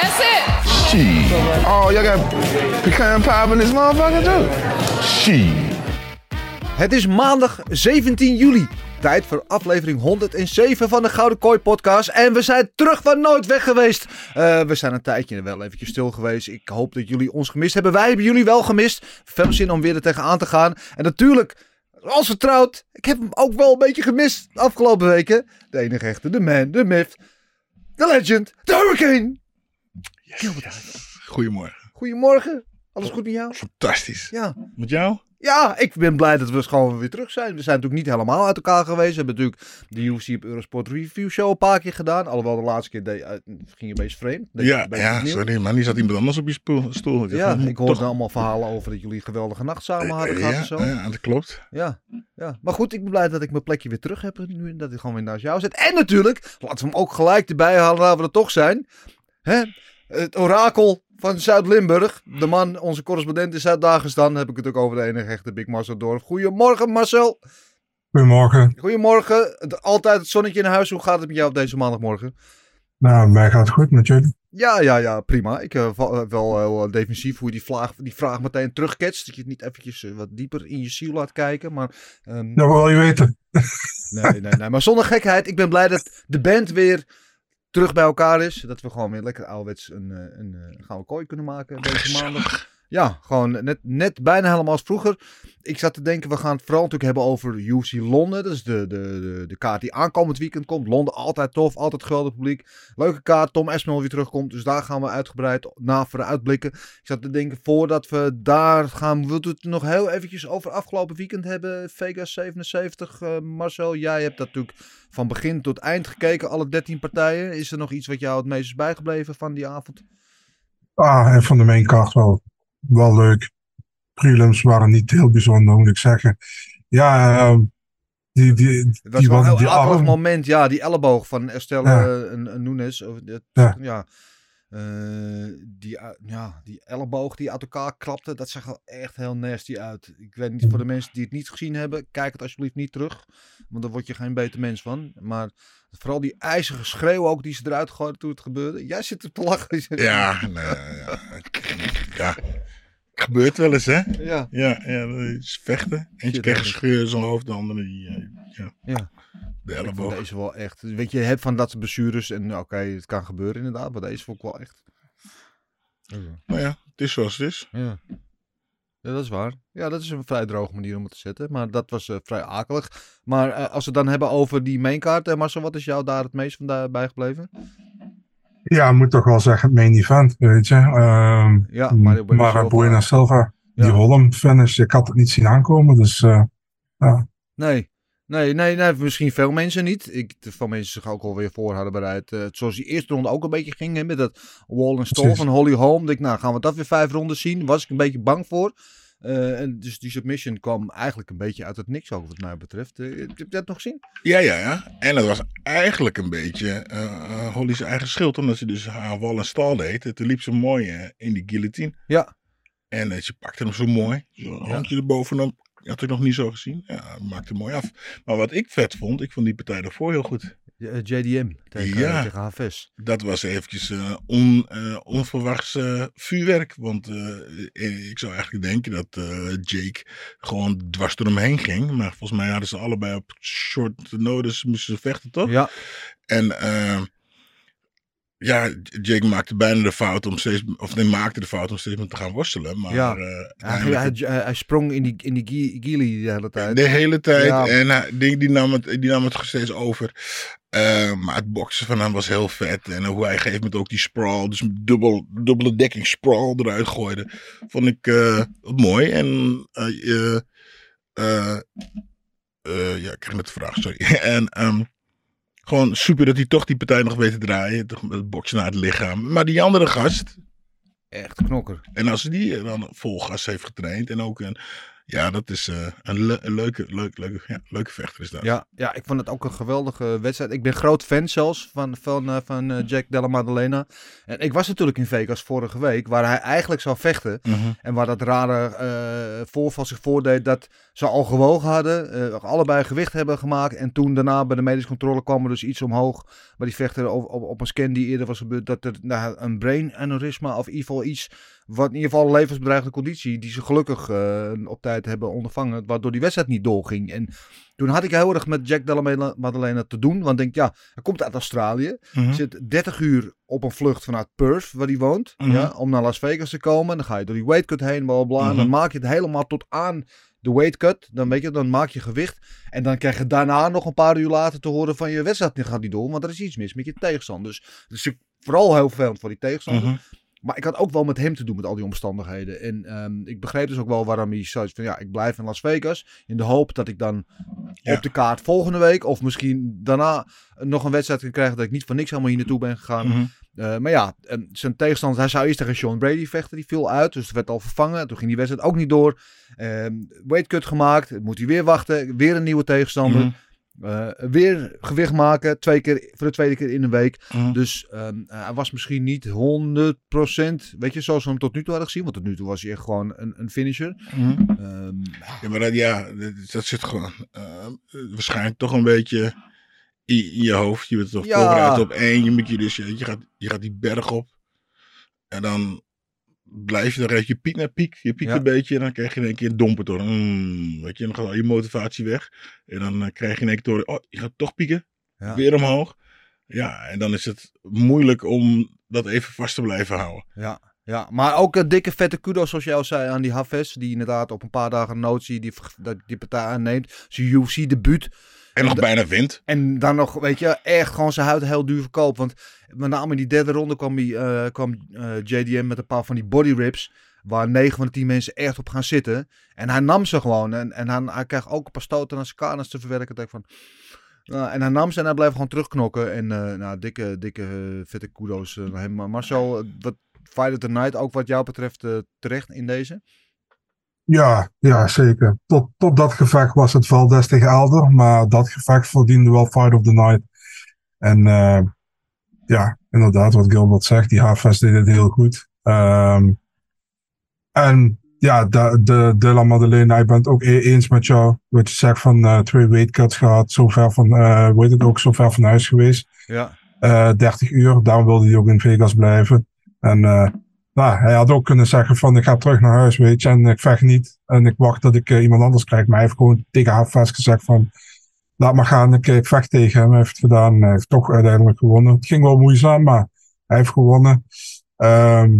That's it. Shit. Oh, y'all got pecan pie in this motherfucker too? Shit. Het is maandag 17 juli. Tijd voor aflevering 107 van de Gouden Kooi podcast. En we zijn terug van nooit weg geweest. Eh, we zijn een tijdje wel eventjes stil geweest. Ik hoop dat jullie ons gemist hebben. Wij hebben jullie wel gemist. Veel zin om weer er tegenaan te gaan. En natuurlijk, als vertrouwd, ik heb hem ook wel een beetje gemist de afgelopen weken. De enige echte, de man, de myth, de legend, de hurricane. Goedemorgen. Goedemorgen. Alles goed met jou? Fantastisch. Ja. Met jou? Ja, ik ben blij dat we gewoon weer terug zijn. We zijn natuurlijk niet helemaal uit elkaar geweest. We hebben natuurlijk de UFC op Eurosport Review Show een paar keer gedaan. Alhoewel de laatste keer eh, ging je een beetje vreemd. Je Ja, ja sorry, maar nu zat iemand anders op je spoel- stoel. Ja, dacht, ik hoorde toch- allemaal verhalen over dat jullie een geweldige nacht samen hadden Eh, gehad ja, en zo. ja, dat klopt. Ja, ja, maar goed, ik ben blij dat ik mijn plekje weer terug heb nu en dat ik gewoon weer naast jou zit. En natuurlijk, laten we hem ook gelijk erbij halen waar we er toch zijn. Hè? Het orakel van Zuid-Limburg. De man, onze correspondent in Zuid-Dagestan. Heb ik het ook over de enige echte Big Marcel Dorf. Goedemorgen Marcel. Goedemorgen. Goedemorgen. Altijd het zonnetje in huis. Hoe gaat het met jou op deze maandagmorgen? Nou, mij gaat het goed met jullie. Ja, ja, ja, prima. Ik uh, wel heel eh, defensief hoe je die vraag, die vraag meteen terugketst. Dat je het niet eventjes wat dieper in je ziel laat kijken. Maar, ehm, Dat wil je weten. nee, nee, nee. Maar zonder gekheid. Ik ben blij dat de band weer terug bij elkaar is. Dat we gewoon weer lekker ouderwets een, eh, een, een gouden kooi kunnen maken deze maandag. Ja, gewoon net, net bijna helemaal als vroeger. Ik zat te denken, we gaan het vooral natuurlijk hebben over UFC Londen. Dat is de, de, de, kaart die aankomend weekend komt. Londen, altijd tof, altijd geweldig publiek. Leuke kaart, Tom Esmel weer terugkomt. Dus daar gaan we uitgebreid na vooruitblikken. Ik zat te denken, voordat we daar gaan, wilt u het nog heel eventjes over afgelopen weekend hebben? Vegas 77, eh, Marcel, jij hebt dat natuurlijk van begin tot eind gekeken, alle 13 partijen. Is er nog iets wat jou het meest is bijgebleven van die avond? Ah, en van de maincard wel, wel leuk. Prelims waren niet heel bijzonder, moet ik zeggen. Ja, ehm, die, die, Het was die, wel een wat- heel die moment, ja, die elleboog van Estelle Ja. eh, en- en Nunes. Of dat- Ja. ja. Eh, die, uh, ja, die elleboog die uit elkaar klapte, dat zag er echt heel nasty uit. Ik weet niet, voor de mensen die het niet gezien hebben, kijk het alsjeblieft niet terug. Want daar word je geen beter mens van. Maar vooral die ijzige schreeuw ook die ze eruit gooiden toen het gebeurde. Jij zit er te lachen. Ja, nee, ja. ja. Gebeurt wel eens, hè? Ja. Ja, ja dat is vechten. Eentje kreeg een scheur in zijn hoofd, de andere die, eh, ja. Ja. De elleboog. deze wel echt. Weet je, je hebt van dat soort blessures en oké, het kan gebeuren inderdaad. Maar deze vond ik wel echt. Nou ja, het is zoals het is. Ja. ja, dat is waar. Ja, dat is een vrij droge manier om het te zetten. Maar dat was eh, vrij akelig. Maar eh, als we het dan hebben over die mainkaart, eh, Marcel, wat is jou daar het meest van bijgebleven? Ja, ik moet toch wel zeggen, main event, weet je. Ehm Ja, Bueno Mara Silva. Buena Silva, die. Holm finish, ik had het niet zien aankomen, dus eh, ja. Nee. Nee, nee, nee, misschien veel mensen niet. Ik, van mensen zich ook alweer voor hadden bereid. eh, zoals die eerste ronde ook een beetje ging. Hè, met dat wall en stall van Holly Holm. Denk, ik, nou, gaan we dat weer vijf ronden zien? Was ik een beetje bang voor. Eh, en dus die submission kwam eigenlijk een beetje uit het niks, ook wat mij betreft. Heb je dat nog gezien? Ja, ja, ja. En dat was eigenlijk een beetje eh, Holly's eigen schuld, omdat ze dus haar wal en stal deed. Toen liep ze mooi eh, in die guillotine. Ja. En eh, ze pakte hem zo mooi. Zo'n handje erbovenop. Had ik nog niet zo gezien. Ja, maakte hem mooi af. Maar wat ik vet vond, ik vond die partij daarvoor heel goed. Eh, JDM tegen, Ja. tegen Haves. Dat was eventjes eh, on, eh, onverwachts eh, vuurwerk. Want eh, eh, ik zou eigenlijk denken dat eh, Jake gewoon dwars door hem heen ging. Maar volgens mij hadden ze allebei op short notice moesten ze vechten, toch? Ja. En eh, ja, Jake maakte bijna de fout om steeds, of nee, maakte de fout om steeds met te gaan worstelen. Maar ja. eh, hij, hij, hij- hij sprong in die, in die gi- gili de hele tijd. de hele tijd. Ja. En hij, die, die, nam het, die nam het steeds over. Eh, maar het boksen van hem was heel vet. En hoe hij gegeven moment ook die sprawl, dus dubbel, dubbele dekking sprawl eruit gooide. Vond ik eh, mooi. En ja, ik kreeg net de vraag, sorry. en ehm, Gewoon super dat hij toch die partij nog weet te draaien. Toch met het boksen naar het lichaam. Maar die andere gast, Echt knokker. en als die dan vol gas heeft getraind en ook een, ja, dat is eh, een, le- een leuke, leuke, leuke, ja, leuke vechter is dat. Ja, ja, ik vond het ook een geweldige wedstrijd. Ik ben groot fan zelfs van, van, eh, van eh, Jack Della Maddalena. En ik was natuurlijk in Vegas vorige week, waar hij eigenlijk zou vechten. Mhm. En waar dat rare voorval zich voordeed dat ze al gewogen hadden. allebei gewicht hebben gemaakt. En toen daarna bij de medische controle kwam er dus iets omhoog. Maar die vechter op, op, op een scan die eerder was gebeurd. Dat er nou, een brain aneurysma of in ieder geval iets. Wat in ieder geval een levensbedreigende conditie. Die ze gelukkig eh, op tijd hebben ondervangen. Waardoor die wedstrijd niet doorging. En toen had ik heel erg met Jack Della Maddalena te doen. Want ik denk, ja, hij komt uit Australië. Mhm. Zit 30 uur op een vlucht vanuit Perth, waar hij woont. Mhm. ja, om naar Las Vegas te komen. Dan ga je door die weightcut heen, bla bla. En dan Mhm. maak je het helemaal tot aan de weightcut. Dan weet je, dan maak je gewicht. En dan krijg je daarna nog een paar uur later te horen van je wedstrijd gaat niet door. Want er is iets mis met je tegenstander. Dus het is vooral heel vervelend voor die tegenstander. Maar ik had ook wel met hem te doen, met al die omstandigheden. En ehm, ik begreep dus ook wel waarom hij zoiets van... Ja, ik blijf in Las Vegas. In de hoop dat ik dan Ja. op de kaart volgende week... of misschien daarna nog een wedstrijd kan krijgen... dat ik niet voor niks helemaal hier naartoe ben gegaan. Mhm. Eh, maar ja, en zijn tegenstander... Hij zou eerst tegen Sean Brady vechten. Die viel uit, dus het werd al vervangen. Toen ging die wedstrijd ook niet door. Ehm weightcut gemaakt. Moet hij weer wachten. Weer een nieuwe tegenstander. Mhm. Eh, weer gewicht maken. Twee keer, voor de tweede keer in een week. Mhm. Dus ehm, eh, hij was misschien niet 100%, weet je, zoals we hem tot nu toe hadden gezien. Want tot nu toe was hij echt gewoon een, een finisher. Mhm. Ehm, Ja, maar dat, ja, dat, dat zit gewoon eh, waarschijnlijk toch een beetje in, in je hoofd. Je bent toch Ja. voorbereid op één. Je, moet je, dus, je, je gaat, je gaat die berg op. En dan blijf je, dan je piek naar piek. Je piekt Ja. een beetje en dan krijg je in één keer een domper door. Mm, weet je, dan gaat al je motivatie weg. En dan eh, krijg je in één keer door, oh, je gaat toch pieken. Ja. Weer omhoog. Ja, en dan is het moeilijk om dat even vast te blijven houden. ja, ja, maar ook een dikke vette kudos, zoals jij al zei, aan die Hafez. Die inderdaad op een paar dagen notie die, die partij aanneemt. Zijn UFC-debuut. En nog bijna wint. En dan nog, weet je, echt gewoon zijn huid heel duur verkoopt. Want met name in die derde ronde kwam, die, eh, kwam eh, JDM met een paar van die body rips. Waar 9 van de 10 mensen echt op gaan zitten. En hij nam ze gewoon. En, en hij, hij kreeg ook een paar stoten aan zijn kanus te verwerken. Dat ik van, nou, en hij nam ze en hij bleef gewoon terugknokken. En eh, nou, dikke, dikke vette kudos naar hem. Maar Marcel, wat Fight of the Night ook wat jou betreft terecht in deze? Ja, ja, zeker. Tot, tot dat gevecht was het Valdez tegen Elder, maar dat gevecht verdiende wel Fight of the Night. En eh, ja, inderdaad, wat Gilbert zegt, die Hafes deed het heel goed. Ehm, en ja, de, de, de La Madeleine, ik ben het ook e- eens met jou. Wat je zegt van eh, twee weight cuts gehad, zo ver van, weet het ook, zo ver van huis geweest. Ja. Eh 30 uur, daarom wilde hij ook in Vegas blijven. En nou, hij had ook kunnen zeggen van ik ga terug naar huis, weet je, en ik vecht niet. En ik wacht dat ik eh, iemand anders krijg. Maar hij heeft gewoon tegen Hafes gezegd van laat maar gaan, ik, ik vecht tegen hem. Hij heeft het gedaan, hij heeft toch uiteindelijk gewonnen. Het ging wel moeizaam, maar hij heeft gewonnen. Ehm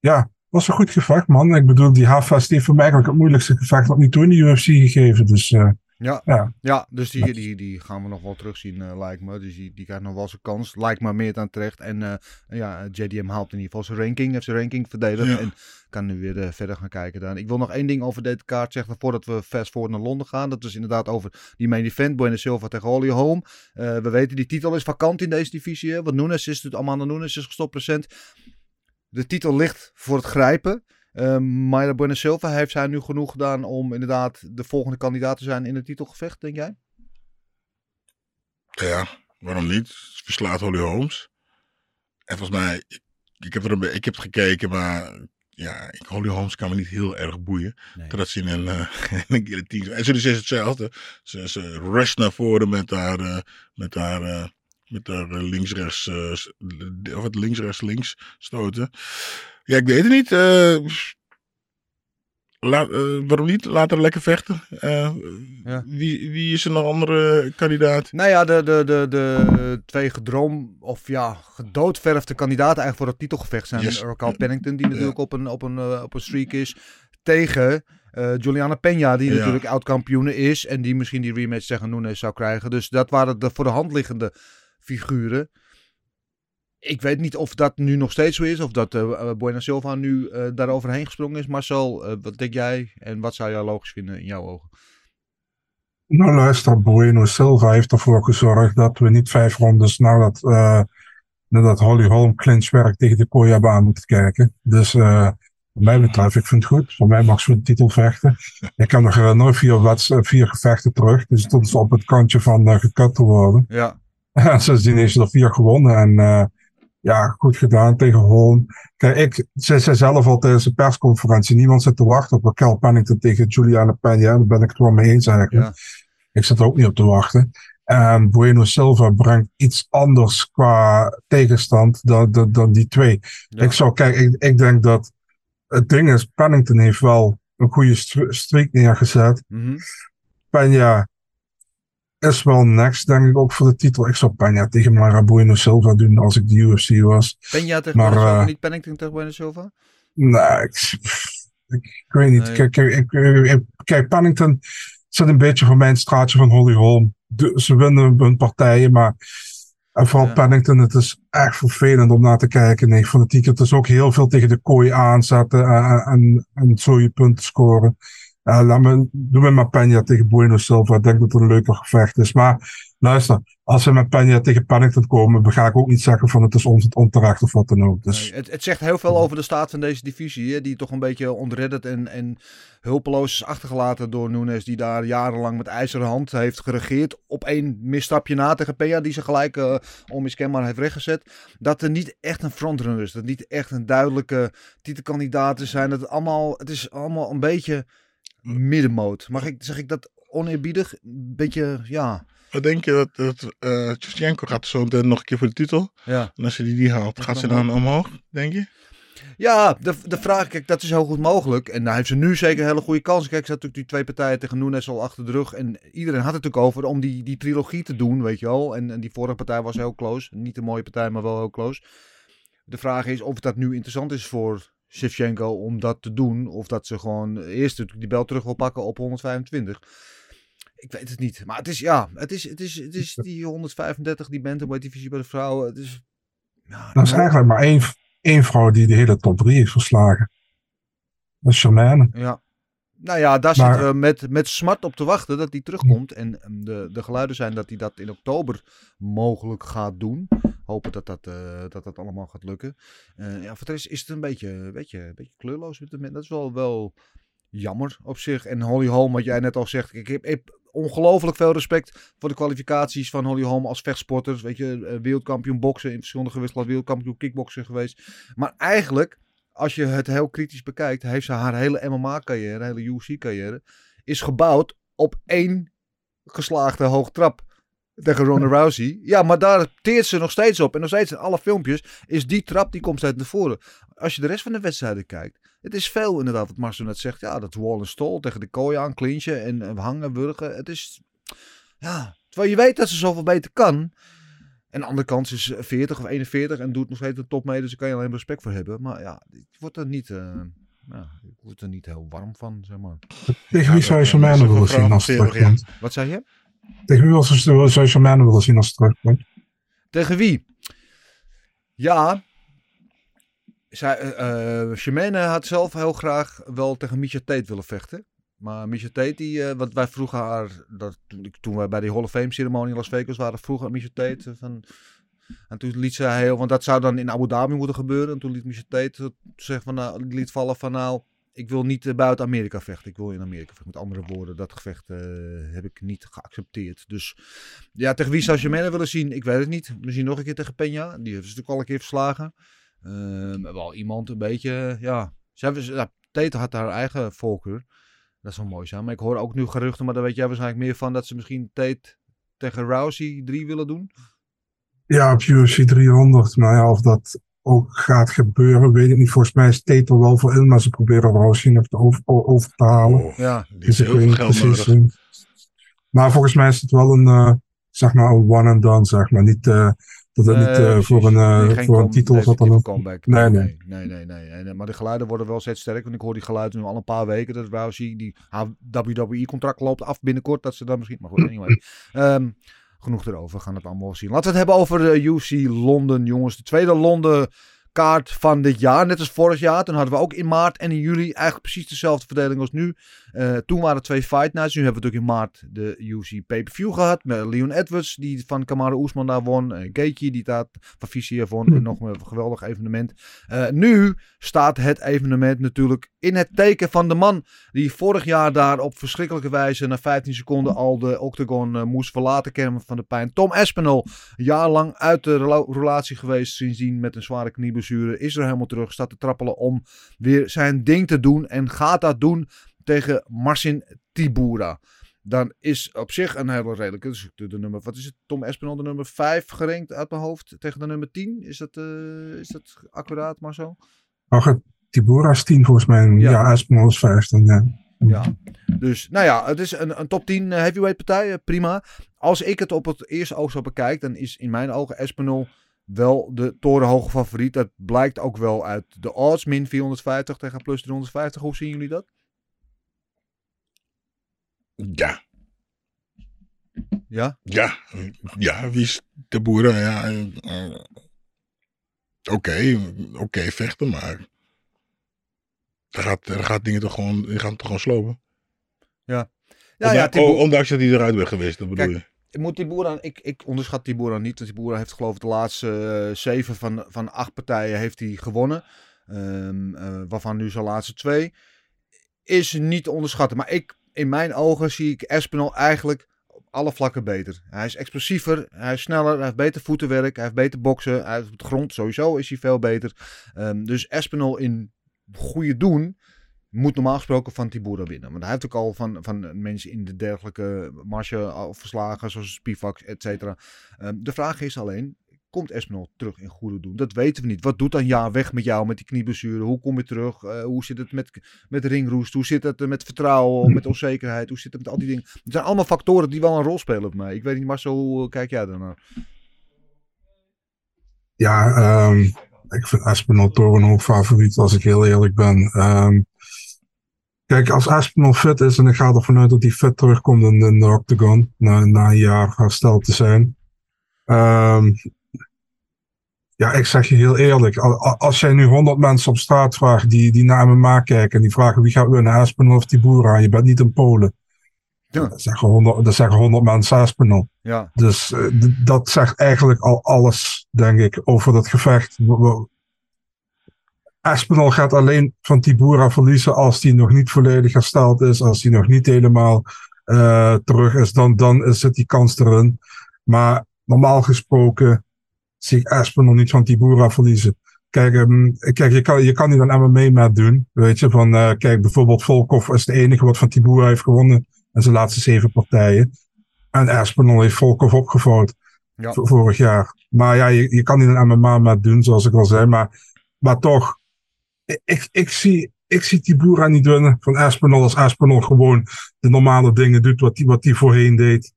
ja, was een goed gevecht, man. Ik bedoel, die die heeft voor mij eigenlijk het moeilijkste gevecht tot nu toe in de UFC gegeven. Dus eh, Ja, ja, ja dus die, die, die gaan we nog wel terugzien, eh, lijkt me. Dus die, die krijgt nog wel zijn kans. Lijkt me meer dan terecht. En eh, ja, JDM haalt in ieder geval zijn ranking. Heeft zijn ranking verdedigd. Ja. En kan nu weer eh, verder gaan kijken dan. Ik wil nog één ding over deze kaart zeggen. Voordat we fast forward naar Londen gaan. Dat is inderdaad over die main event. Bueno Silva tegen Holly Holm. Eh, we weten, die titel is vakant in deze divisie. Hè? Want Nunes is, het Amanda Nunes is gestopt recent. De titel ligt voor het grijpen. Uh, Mayra Bueno Silva heeft zij nu genoeg gedaan om inderdaad de volgende kandidaat te zijn in het titelgevecht, denk jij? Ja, waarom niet? Ze Verslaat Holly Holmes. En volgens mij, ik, ik heb, er ik heb het gekeken, maar ja, ik- Holly Holmes kan me niet heel erg boeien. Nee. Totdat ze in een, in een guillotine... En ze is hetzelfde. Ze, ze rusht naar voren met haar, eh, met haar, eh, met haar eh, links-rechts, eh, of het links-rechts-links stoten. Ja, ik weet het niet. eh, laat, waarom niet? Laat haar lekker vechten. Ja. wie, wie is er nog andere kandidaat? Nou ja, de, de, de, de twee gedroom, of ja, gedoodverfde kandidaten eigenlijk voor het titelgevecht zijn. Yes. Pennington, die natuurlijk op, een, op, een, op een streak is. Tegen eh, Juliana Peña, die Ja. natuurlijk oud-kampioene is. En die misschien die rematch tegen Nunes zou krijgen. Dus dat waren de voor de hand liggende figuren. Ik weet niet of dat nu nog steeds zo is. Of dat eh Buena Silva nu eh daar overheen gesprongen is. Marcel, wat denk jij? En wat zou jij logisch vinden in jouw ogen? Nou luister, Bueno Silva heeft ervoor gezorgd dat we niet vijf rondes nadat, eh nadat Holly Holm clinchwerk tegen de hebben aan moeten kijken. Dus eh wat mij betreft, ik vind het goed. Voor mij mag ze de titel vechten. Ik kan nog herinneren, vier, vier gevechten terug. Dus stond ze op het kantje van uh, gekut te worden. Ja. En sindsdien heeft ze er vier gewonnen. En eh, ja, goed gedaan tegen Holm. Kijk, ik, ze zei zelf al tijdens de persconferentie, niemand zit te wachten op Raquel Pennington tegen Juliana Peña. Daar ben ik het wel mee eens eigenlijk. Ja. Ik zit er ook niet op te wachten. En Bueno Silva brengt iets anders qua tegenstand dan, dan, dan die twee. Ja. Ik zou, kijk, ik, ik denk dat het ding is, Pennington heeft wel een goede str- streak neergezet. Peña is wel next, denk ik, ook voor de titel. Ik zou Peña tegen Mara Bueno Silva doen als ik de UFC was. Peña tegen Maar, Bueno Silva, eh, niet Pennington tegen Bueno Silva? Nee, ik, ik, ik weet niet. Nee. Kijk, kijk, ik, ik- ik- kijk, Pennington zit een beetje voor mijn straatje van Holly Holm. De- ze winnen hun partijen, maar en vooral Ja. Pennington, het is echt vervelend om naar te kijken. Nee, fanatiek. Het is ook heel veel tegen de kooi aanzetten en, en, en zo je punten scoren. Eh, laat me, doe me maar Peña tegen Bueno Silva. Ik denk dat het een leuker gevecht is. Maar luister, als we met Peña tegen Pennington komen, ga ik ook niet zeggen van het is ons onterecht of wat dan ook. Dus het, het zegt heel veel over de staat van deze divisie. Die toch een beetje ontredderd en, en hulpeloos is achtergelaten door Nunes. Die daar jarenlang met ijzeren hand heeft geregeerd. Op één misstapje na tegen Peña. Die ze gelijk eh, onmiskenbaar heeft rechtgezet. Dat er niet echt een frontrunner is. Dat niet echt een duidelijke titelkandidaat zijn. Dat het, allemaal, het is allemaal een beetje middenmoot. Mag ik, zeg ik dat oneerbiedig? Een beetje, ja. Wat denk je dat, dat eh gaat zo meteen nog een keer voor de titel? ja. En als ze die niet haalt, gaat ze dan omhoog, denk je? Ja, de, de vraag, kijk, dat is heel goed mogelijk. En daar heeft ze nu zeker een hele goede kans. Kijk, ze had natuurlijk die twee partijen tegen Nunes al achter de rug. En iedereen had het natuurlijk over om die, die trilogie te doen, weet je wel. En, en die vorige partij was heel close. Niet een mooie partij, maar wel heel close. De vraag is of dat nu interessant is voor Shevchenko om dat te doen. Of dat ze gewoon eerst die bel terug wil pakken op 125. Ik weet het niet. Maar het is, ja, het is, het is, het is die 135, die bantamweight divisie bij de vrouwen. Het is... Ja, Er is eigenlijk maar één, één vrouw die de hele top 3 heeft verslagen. Dat is Charmaine. Ja. Nou ja, daar Maar- zitten we met, met smart op te wachten dat hij terugkomt. En ehm, de, de geluiden zijn dat hij dat in oktober mogelijk gaat doen. Hopen dat dat, eh, dat, dat allemaal gaat lukken. Eh, ja, voor de rest is het een beetje, beetje, een beetje kleurloos. Met de, dat is wel, wel jammer op zich. En Holly Holm, wat jij net al zegt. Ik heb, ik heb ongelooflijk veel respect voor de kwalificaties van Holly Holm als vechtsporter. Weet je, eh, wereldkampioen boksen in verschillende gewichtsklassen, wereldkampioen kickboksen geweest. Maar eigenlijk, als je het heel kritisch bekijkt, heeft ze haar hele MMA-carrière, hele UFC-carrière, is gebouwd op één geslaagde hoogtrap tegen Ronda Rousey. Ja, maar daar teert ze nog steeds op. En nog steeds in alle filmpjes is die trap die komt steeds naar voren. Als je de rest van de wedstrijden kijkt, het is veel inderdaad wat Marcel net zegt. Ja, dat wall en tegen de kooi aan, clinchen en hangen, wurgen. Het is, ja, terwijl je weet dat ze zoveel beter kan. En aan de andere kant is ze 40 of 41 en doet nog steeds de top mee. Dus daar kan je alleen respect voor hebben. Maar ja, ik word er niet, eh, ja, ik word er niet heel warm van, zeg maar. Tegen wie zou je is willen een zien als van terugkomt? Wat zei je? Tegen wie zou je Charmaine willen zien als ze terugkomt? Tegen wie? Ja. Zij, eh eh, had zelf heel graag wel tegen Misha Tate willen vechten. Maar Misha Tate, eh, wat wij vroegen haar, dat, toen, wij bij die Hall of Fame ceremonie in Las Vegas waren, vroegen Misha Tate van... En toen liet ze heel, want dat zou dan in Abu Dhabi moeten gebeuren. En toen liet Misha Tate zeggen van, nou, liet vallen van nou, ik wil niet eh, buiten Amerika vechten. Ik wil in Amerika vechten. Met andere woorden, dat gevecht eh, heb ik niet geaccepteerd. Dus ja, tegen wie zou Shemane willen zien? Ik weet het niet. Misschien nog een keer tegen Peña. Die heeft ze natuurlijk al een keer verslagen. Ehm, wel iemand een beetje, ja. Hebben, ja, Tate had haar eigen voorkeur. Dat zou mooi zijn. Maar ik hoor ook nu geruchten, maar daar weet jij waarschijnlijk meer van, dat ze misschien Tate tegen Rousey 3 willen doen. Ja, op UFC 300. Maar ja, of dat ook gaat gebeuren, weet ik niet. Volgens mij is Tate er wel voor in, maar ze proberen Rousey nog te over, over te halen. Oh, Ja, die Dus ik heel geld precies. nodig. Maar volgens mij is het wel een, eh, zeg maar, een one and done, zeg maar. Niet, eh, dat het niet eh, voor een, eh, Nee, geen voor een titel of wat dan ook. comeback. Nee, nee, nee. nee, nee, nee. En, eh, maar de geluiden worden wel steeds sterker. Want ik hoor die geluiden nu al een paar weken. Dat Rousey, die haar WWE-contract loopt af binnenkort. Dat ze dan misschien... Maar goed, anyway. Ehm, genoeg erover. We gaan het allemaal zien. Laten we het hebben over de UC Londen, jongens. De tweede Londen kaart van dit jaar. Net als vorig jaar. Toen hadden we ook in maart en in juli eigenlijk precies dezelfde verdeling als nu. Eh, toen waren het twee fight nights. Nu hebben we natuurlijk in maart de UFC pay-per-view gehad. Met Leon Edwards, die van Kamaru Oesman daar won. Uh, Gaethje, die daar van Vizier won. En nog een geweldig evenement. Eh, nu staat het evenement natuurlijk in het teken van de man die vorig jaar daar op verschrikkelijke wijze na 15 seconden al de octagon moest verlaten kennen van de pijn. Tom Espinol, een jaar lang uit de rela- relatie geweest sindsdien met een zware knieblessure. Is er helemaal terug, staat te trappelen om weer zijn ding te doen en gaat dat doen tegen Marcin Tibura. Dan is op zich een hele redelijke. Dus de, de nummer, wat is het? Tom Espinol, de nummer 5 gerankt uit mijn hoofd tegen de nummer 10. Is dat, eh, is dat accuraat, zo? Ach, Tibura is 10 volgens mij. Ja. Ja, Espinol is 15. Ja. Ja. Dus, nou ja, het is een, een top 10 eh, heavyweight partij. eh, prima. Als ik het op het eerste oog zo bekijk, dan is in mijn ogen Espinol wel de torenhoge favoriet. Dat blijkt ook wel uit de odds. Min 450 tegen plus 350. Hoe zien jullie dat? Ja, Ja? ja, ja, wie is de boeren? Ja, eh, eh, oké, oké, vechten, maar. Er gaat, er gaat dingen toch gewoon, die gaan toch gewoon slopen. Ja, Ondanks- ja, Tibura- oh, ondanks dat hij eruit werd geweest, dat bedoel Kijk, je. Ik moet Tibura, ik, ik onderschat Tibura niet. Want Tibura heeft geloof ik de laatste eh, zeven van, van acht partijen heeft hij gewonnen. Eh, waarvan nu zijn laatste twee. Is niet te onderschatten. Maar ik, in mijn ogen zie ik Espinol eigenlijk op alle vlakken beter. Hij is explosiever, hij is sneller, hij heeft beter voetenwerk, hij heeft beter boksen. Hij op de grond sowieso is hij veel beter. Ehm, dus Espinol in goede doen moet normaal gesproken van Tibura winnen. Want hij heeft ook al van, van mensen in de dergelijke marge verslagen, zoals Spivak, et cetera. Ehm, de vraag is alleen, komt Espinol terug in goede doen? Dat weten we niet. Wat doet dan Ja weg met jou met die knieblessure? Hoe kom je terug? Eh, hoe zit het met, met ringroest? Hoe zit het met vertrouwen? Met onzekerheid? Hoe zit het met al die dingen? Het zijn allemaal factoren die wel een rol spelen op mij. Ik weet niet, Marcel, hoe kijk jij daarnaar? Ja, ehm, ik vind Espinol Torenhoog favoriet als ik heel eerlijk ben. Ehm, kijk, als Espinol fit is en ik ga ervan uit dat hij fit terugkomt in, in de octagon, na, na een jaar hersteld te zijn. Ehm, ja, ik zeg je heel eerlijk, al- al- als jij nu 100 mensen op straat vraagt die, die naar MMA kijken en die vragen wie gaat winnen, Espinol of Tibura, je bent niet in Polen. Ja. Dan zeggen 100, dan zeggen 100 mensen Espinol. Ja, Dus eh, dat zegt eigenlijk al alles, denk ik, over dat gevecht. Espinal gaat alleen van Tibura verliezen als hij nog niet volledig hersteld is, als hij nog niet helemaal eh, terug is, dan, dan zit die kans erin. Maar normaal gesproken zie ik Espinal niet van Tibura verliezen. Kijk, ehm, kijk je, kan, je kan niet een MMA doen. Weet je, van eh, kijk, bijvoorbeeld Volkov is de enige wat van Tibura heeft gewonnen in zijn laatste zeven partijen. En Espinal heeft Volkov opgevouwd Ja. vorig jaar. Maar ja, je, je kan niet een MMA met doen, zoals ik al zei. Maar, maar toch, ik- ik, zie, ik zie Tibura niet winnen van Espinal als Espinal gewoon de normale dingen doet wat hij wat die voorheen deed.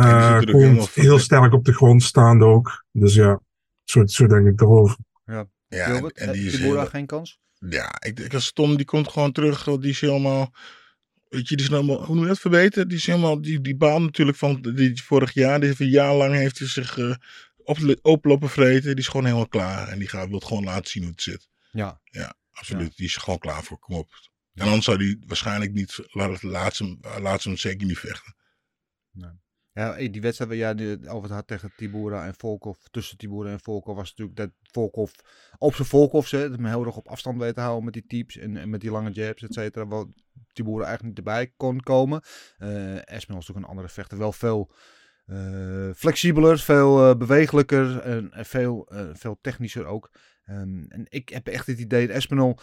Die Eh helemaal heel sterk op de grond staande ook. Dus ja, zo, zo denk ik erover. Ja, en, Gilbert, en die eh, is heel- geen kans? Ja, ik, ik als Tom, die komt gewoon terug. Die is helemaal. Weet je, die is helemaal. Hoe noem je dat verbeterd? Die is helemaal. Die, die baan natuurlijk van. Die vorig jaar. Die heeft een jaar lang heeft hij zich. eh op, oplopen vreten. Die is gewoon helemaal klaar. En die gaat, wil gewoon laten zien hoe het zit. Ja. Ja, absoluut. Die is gewoon klaar voor. Kom op. En anders zou die waarschijnlijk niet. Laat, laat, ze, hem- laat ze hem zeker niet vechten. Ja, eh, die wedstrijd waar jij over het had tegen Tibura en Volkov, tussen Tibura en Volkov, was natuurlijk dat Volkov op zijn Volkovs, hè, heel erg op afstand weet te houden met die types en, met die lange jabs, et cetera, waar Tibura eigenlijk niet erbij kon komen. Eh Espinal is natuurlijk een andere vechter, wel veel eh, flexibeler, veel eh, bewegelijker en, en veel, eh, veel technischer ook. Ehm, en ik heb echt het idee dat Espinal,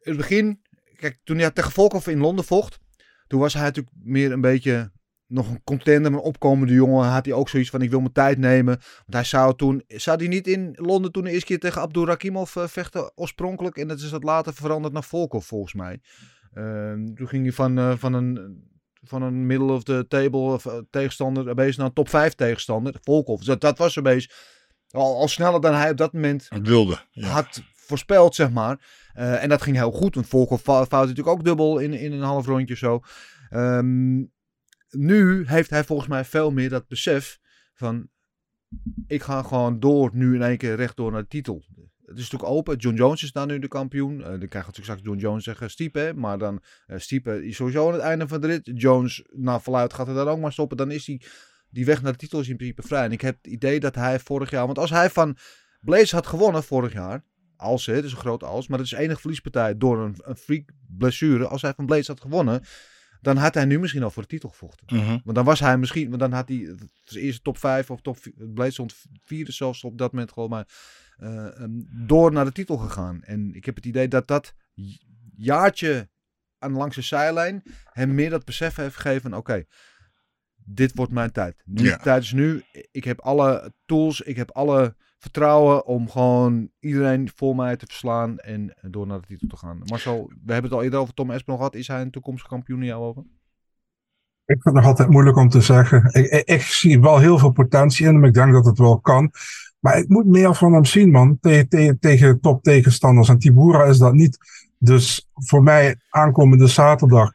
in het begin, kijk, toen hij tegen Volkov in Londen vocht, toen was hij natuurlijk meer een beetje nog een contender, een opkomende jongen. Had hij ook zoiets van: ik wil mijn tijd nemen. Want hij zou toen, zou hij niet in Londen toen de eerste keer tegen Abdul Rakimov eh, vechten oorspronkelijk. En dat is dat later veranderd naar Volkov volgens mij. Ehm, toen ging hij van, eh, van een. Van een middle of the table of, eh, tegenstander bezig naar een top 5 tegenstander. Volkov. Dus dat, dat was er bezig. Al, al sneller dan hij op dat moment Het wilde. Ja. had voorspeld, zeg maar. En dat ging heel goed, want Volkov fou- fout natuurlijk ook dubbel in, in een half rondje zo. Ehm, nu heeft hij volgens mij veel meer dat besef van... Ik ga gewoon door nu in één keer rechtdoor naar de titel. Het is natuurlijk open. John Jones is daar nu de kampioen. Eh, dan krijgen we natuurlijk straks John Jones zeggen Stipe. Maar dan eh Stipe is sowieso aan het einde van de rit. Jones, naar verluid gaat er dan ook maar stoppen. Dan is die, die weg naar de titel is in principe vrij. En ik heb het idee dat hij vorig jaar... Want als hij van Blaze had gewonnen vorig jaar... Als, het is een grote als. Maar het is de enige verliespartij door een, een freak blessure. Als hij van Blaze had gewonnen... Dan had hij nu misschien al voor de titel gevochten. Mhm. Want dan was hij misschien, want dan had hij het was eerst top 5 of top 4, het Blade stond vierde zelfs op dat moment gewoon maar eh, ehm, door naar de titel gegaan. En ik heb het idee dat dat jaartje aan langs de zijlijn hem meer dat besef heeft gegeven, oké, dit wordt mijn tijd. Nu, Ja. Tijd is nu, ik heb alle tools, ik heb alle vertrouwen om gewoon iedereen voor mij te verslaan en door naar de titel te gaan. Marcel, we hebben het al eerder over Tom Espinol gehad. Is hij een toekomstige kampioen in jouw ogen? Ik vind het nog altijd moeilijk om te zeggen. Ik, ik, zie wel heel veel potentie in hem. Ik denk dat het wel kan. Maar ik moet meer van hem zien, man. Tegen, tegen, tegen top tegenstanders. En Tibura is dat niet. Dus voor mij aankomende zaterdag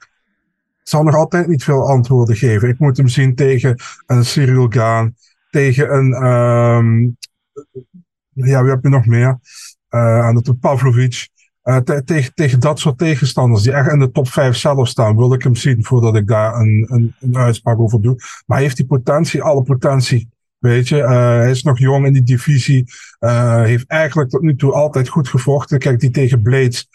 zal nog altijd niet veel antwoorden geven. Ik moet hem zien tegen een Cyril Gaan. Tegen een... ehm, ja, wie heb je nog meer? Aan de Pavlovic. Eh, te- tegen, tegen dat soort tegenstanders die echt in de top 5 zelf staan, wil ik hem zien voordat ik daar een, een, een uitspraak over doe. Maar hij heeft die potentie, alle potentie. Weet je, Eh, hij is nog jong in die divisie. Heeft eigenlijk tot nu toe altijd goed gevochten. Kijk, die tegen Blades.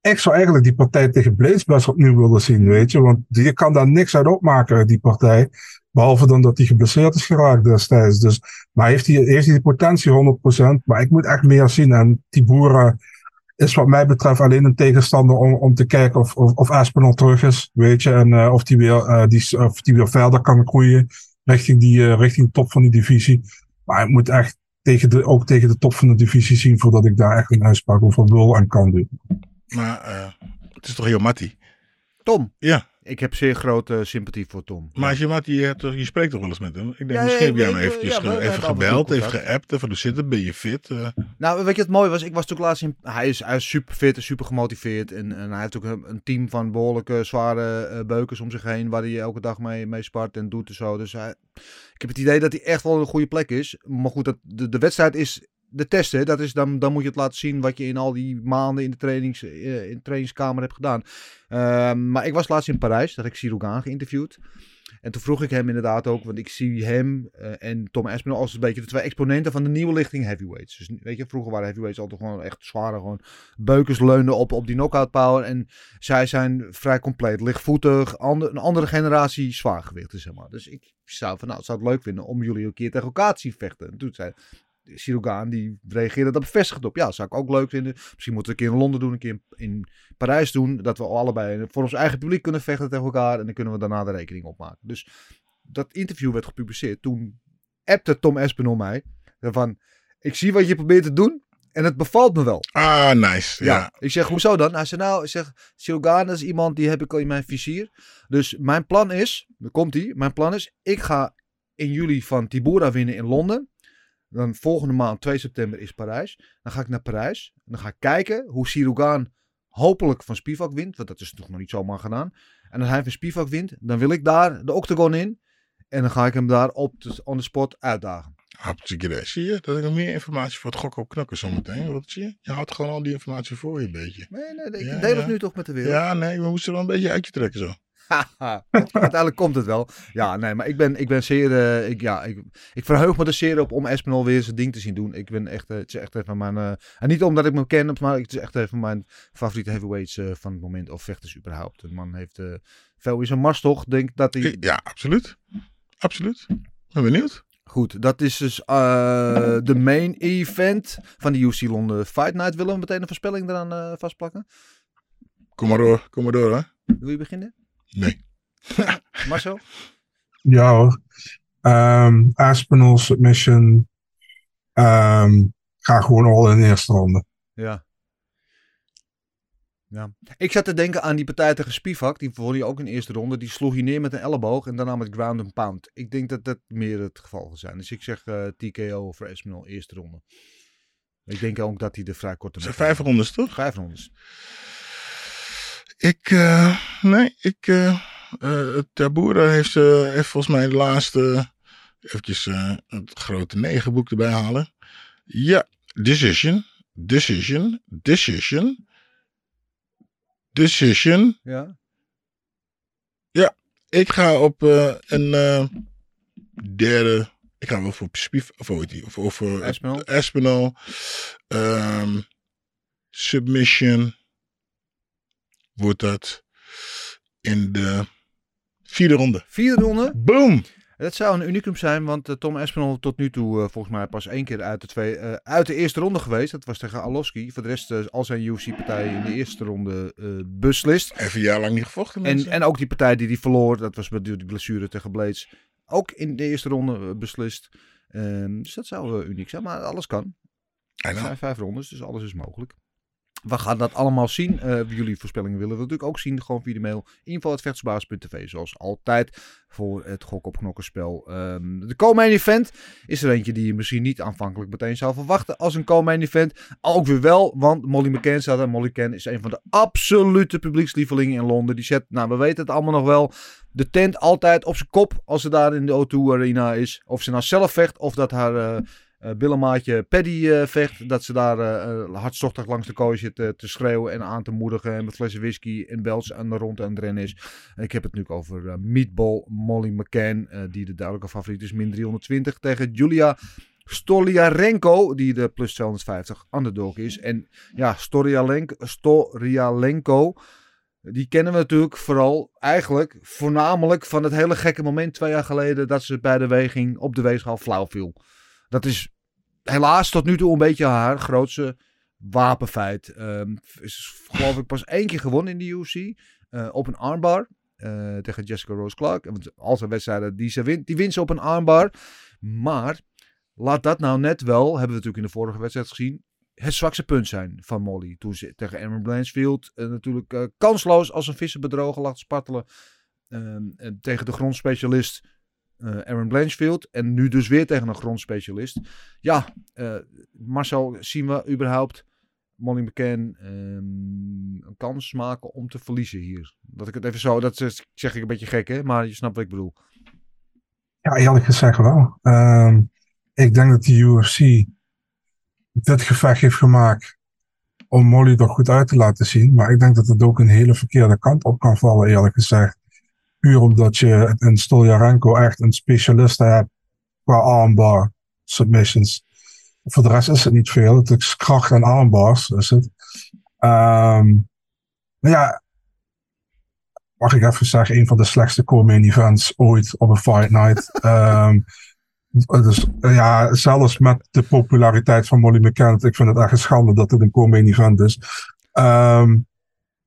Ik zou eigenlijk die partij tegen Blades best opnieuw willen zien, weet je. Want je kan daar niks uit opmaken die partij. Behalve dan dat hij geblesseerd is geraakt destijds. Dus, maar heeft hij, heeft hij die potentie 100%? Maar ik moet echt meer zien. En Tibura is wat mij betreft alleen een tegenstander om, om te kijken of, of, of Aspinall terug is. Weet je, en eh, of die weer, eh, die, of die weer verder kan groeien richting, die, eh, richting de top van die divisie. Maar ik moet echt tegen de, ook tegen de top van de divisie zien voordat ik daar echt een uitspraak over wil en kan doen. Maar eh, het is toch heel mattie? Tom. Ja. Ik heb zeer grote sympathie voor Tom. Maar als je je, hebt toch- je spreekt toch wel eens met hem? Ik denk, Ja, misschien heb jij hem eventjes ja, ge- even gebeld, even geappt. Even, hoe zit het? Ben je fit? Eh, Nou, weet je wat mooi was? Ik was natuurlijk laatst in... Hij is, hij is super fit en super gemotiveerd. En, en hij heeft ook een, een team van behoorlijke zware eh, beukers om zich heen. Waar hij elke dag mee, mee spart en doet en zo. Dus hij, ik heb het idee dat hij echt wel een goede plek is. Maar goed, dat, de, de wedstrijd is de test. Hè? Dat is, dan, dan moet je het laten zien wat je in al die maanden in de, trainings, eh, in trainingskamer hebt gedaan. Ehm, maar ik was laatst in Parijs. Dat ik Sirougan geïnterviewd. En toen vroeg ik hem inderdaad ook, want ik zie hem eh, en Tom Aspinall als een beetje de twee exponenten van de nieuwe lichting heavyweights. Dus weet je, vroeger waren heavyweights altijd gewoon echt zware, gewoon beukers leunden op, op die knockout power. En zij zijn vrij compleet, lichtvoetig, een andere generatie zwaargewichten, zeg maar. Dus ik zou van, nou, zou het leuk vinden om jullie een keer tegen elkaar te vechten. En toen zei Sirogaan, die reageerde daar bevestigd op. Ja, zou ik ook leuk vinden. Misschien moeten we een keer in Londen doen, een keer in, in Parijs doen. Dat we allebei voor ons eigen publiek kunnen vechten tegen elkaar. En dan kunnen we daarna de rekening opmaken. Dus dat interview werd gepubliceerd. Toen appte Tom Espinol mij. Van, ik zie wat je probeert te doen. En het bevalt me wel. ah, nice. Ja. Ja. Ik zeg, hoezo dan? Hij zei, nou, ik zeg, Sirogan is iemand die heb ik al in mijn vizier. Dus mijn plan is, daar komt hij. Mijn plan is, ik ga in juli van Tibura winnen in Londen. Dan volgende maand, 2 september, is Parijs. Dan ga ik naar Parijs. En dan ga ik kijken hoe Sirogan hopelijk van Spivak wint. Want dat is toch nog niet zomaar gedaan. En als hij van Spivak wint, dan wil ik daar de octagon in. En dan ga ik hem daar op de, on the spot uitdagen. Hartstikke. Zie je? Dat ik nog meer informatie voor het gokken op knakken zometeen. Wat zie je? Je houdt gewoon al die informatie voor je een beetje. Nee, nee, ik Ja, deel het nu toch met de wereld. Ja, nee, we moesten er wel een beetje uit je trekken zo. Uiteindelijk komt het wel. Ja, nee, maar ik ben, ik ben zeer. eh, ik, ja, ik, ik verheug me er zeer op om Espinol weer zijn ding te zien doen. Ik ben echt. eh, het is echt even mijn. eh, en niet omdat ik hem ken, maar het is echt even mijn favoriete heavyweights van het moment. Of vechters überhaupt. De man heeft veel in zijn mars toch. Denk dat hij. Ja, absoluut. Absoluut. Ben benieuwd. Goed, dat is dus de main event van de UC Londen Fight Night. Willen we meteen een voorspelling eraan eh, vastplakken? Kom maar door, kom maar door hè. Wil je beginnen? Nee. Marcel? Ja hoor. Ehm Aspinall submission. Ehm ga gewoon al in de eerste ronde. Ja. Ja. Ik zat te denken aan die partij tegen Spivak. Die verloor hij ook in de eerste ronde. Die sloeg hij neer met een elleboog en daarna met ground and pound. Ik denk dat dat meer het geval zal zijn. Dus ik zeg eh, TKO voor Espinal eerste ronde. Ik denk ook dat hij de vrij korte... Zijn vijf rondes toch? Vijf rondes. Ik, eh, nee, ik, Tabura heeft, heeft volgens mij de laatste, eventjes het grote negenboek erbij halen. Ja, Decision. decision, decision, decision. Ja. Ik ga op een derde. Ik ga wel voor Spief. Of hoe heet die? Of over Espinal. Espinal. Ehm, submission. Wordt dat in de vierde ronde. Vierde ronde. Boom! Dat zou een unicum zijn, want eh, Tom Espinal tot nu toe eh, volgens mij pas één keer uit de, twee, eh, uit de eerste ronde geweest. Dat was tegen Alowski. Voor de rest eh, al zijn UFC-partijen in de eerste ronde beslist. Even een jaar lang niet gevochten. En, en ook die partij die hij verloor, dat was met die blessure tegen Blades, ook in de eerste ronde beslist. Ehm, dus dat zou uniek zijn, maar alles kan. Er zijn vijf rondes, dus alles is mogelijk. We gaan dat allemaal zien. Eh, jullie voorspellingen willen we natuurlijk ook zien. Gewoon via de mail info.vechtsbaas.tv zoals altijd voor het gok op knokkenspel. Ehm, de co-main event is er eentje die je misschien niet aanvankelijk meteen zou verwachten als een co-main event. Ook weer wel, want Molly McCann staat er. Molly McCann is een van de absolute publiekslievelingen in Londen. Die zet, nou we weten het allemaal nog wel, de tent altijd op zijn kop als ze daar in de O2 Arena is. Of ze nou zelf vecht of dat haar... eh eh billenmaatje Paddy eh, vecht. Dat ze daar eh, hartstochtig langs de kooi zit te schreeuwen en aan te moedigen. En met flessen whisky en bels aan de rond aan het rennen is. Ik heb het nu over Meatball Molly McCann. die de duidelijke favoriet is. Min 320 tegen Julia Stoliarenko. Die de plus 250 underdog is. En ja, Storialenko, Storialenko. Die kennen we natuurlijk vooral eigenlijk voornamelijk van het hele gekke moment twee jaar geleden dat ze bij de weging op de weegschaal flauw viel. Dat is helaas tot nu toe een beetje haar grootste wapenfeit. Ehm is geloof ik pas één keer gewonnen in de UFC. eh, op een armbar. eh, tegen Jessica Rose Clark. Want al zijn wedstrijden die ze wint, die wint ze op een armbar. Maar laat dat nou net wel, hebben we natuurlijk in de vorige wedstrijd gezien, het zwakste punt zijn van Molly. Toen ze tegen Aaron Blanchfield eh, natuurlijk kansloos als een visser bedrogen lag te spartelen. Ehm, en tegen de grondspecialist eh, Aaron Blanchfield. En nu dus weer tegen een grondspecialist. Ja, eh, Marcel, zien we überhaupt Molly McCann ehm, een kans maken om te verliezen hier? Dat ik het even zo, dat zeg ik een beetje gek hè, maar je snapt wat ik bedoel. Ja, eerlijk gezegd wel. Ehm, ik denk dat de UFC dit gevecht heeft gemaakt om Molly er goed uit te laten zien. Maar ik denk dat het ook een hele verkeerde kant op kan vallen, eerlijk gezegd. Puur omdat je in Stoljarenko echt een specialist hebt qua armbar submissions. Voor de rest is het niet veel. Het is kracht en armbars, is het. Ehm, maar ja, mag ik even zeggen, een van de slechtste co-main events ooit op een fight night. Ehm, dus ja, zelfs met de populariteit van Molly McCann, ik vind het echt een schande dat het een co-main event is. Um,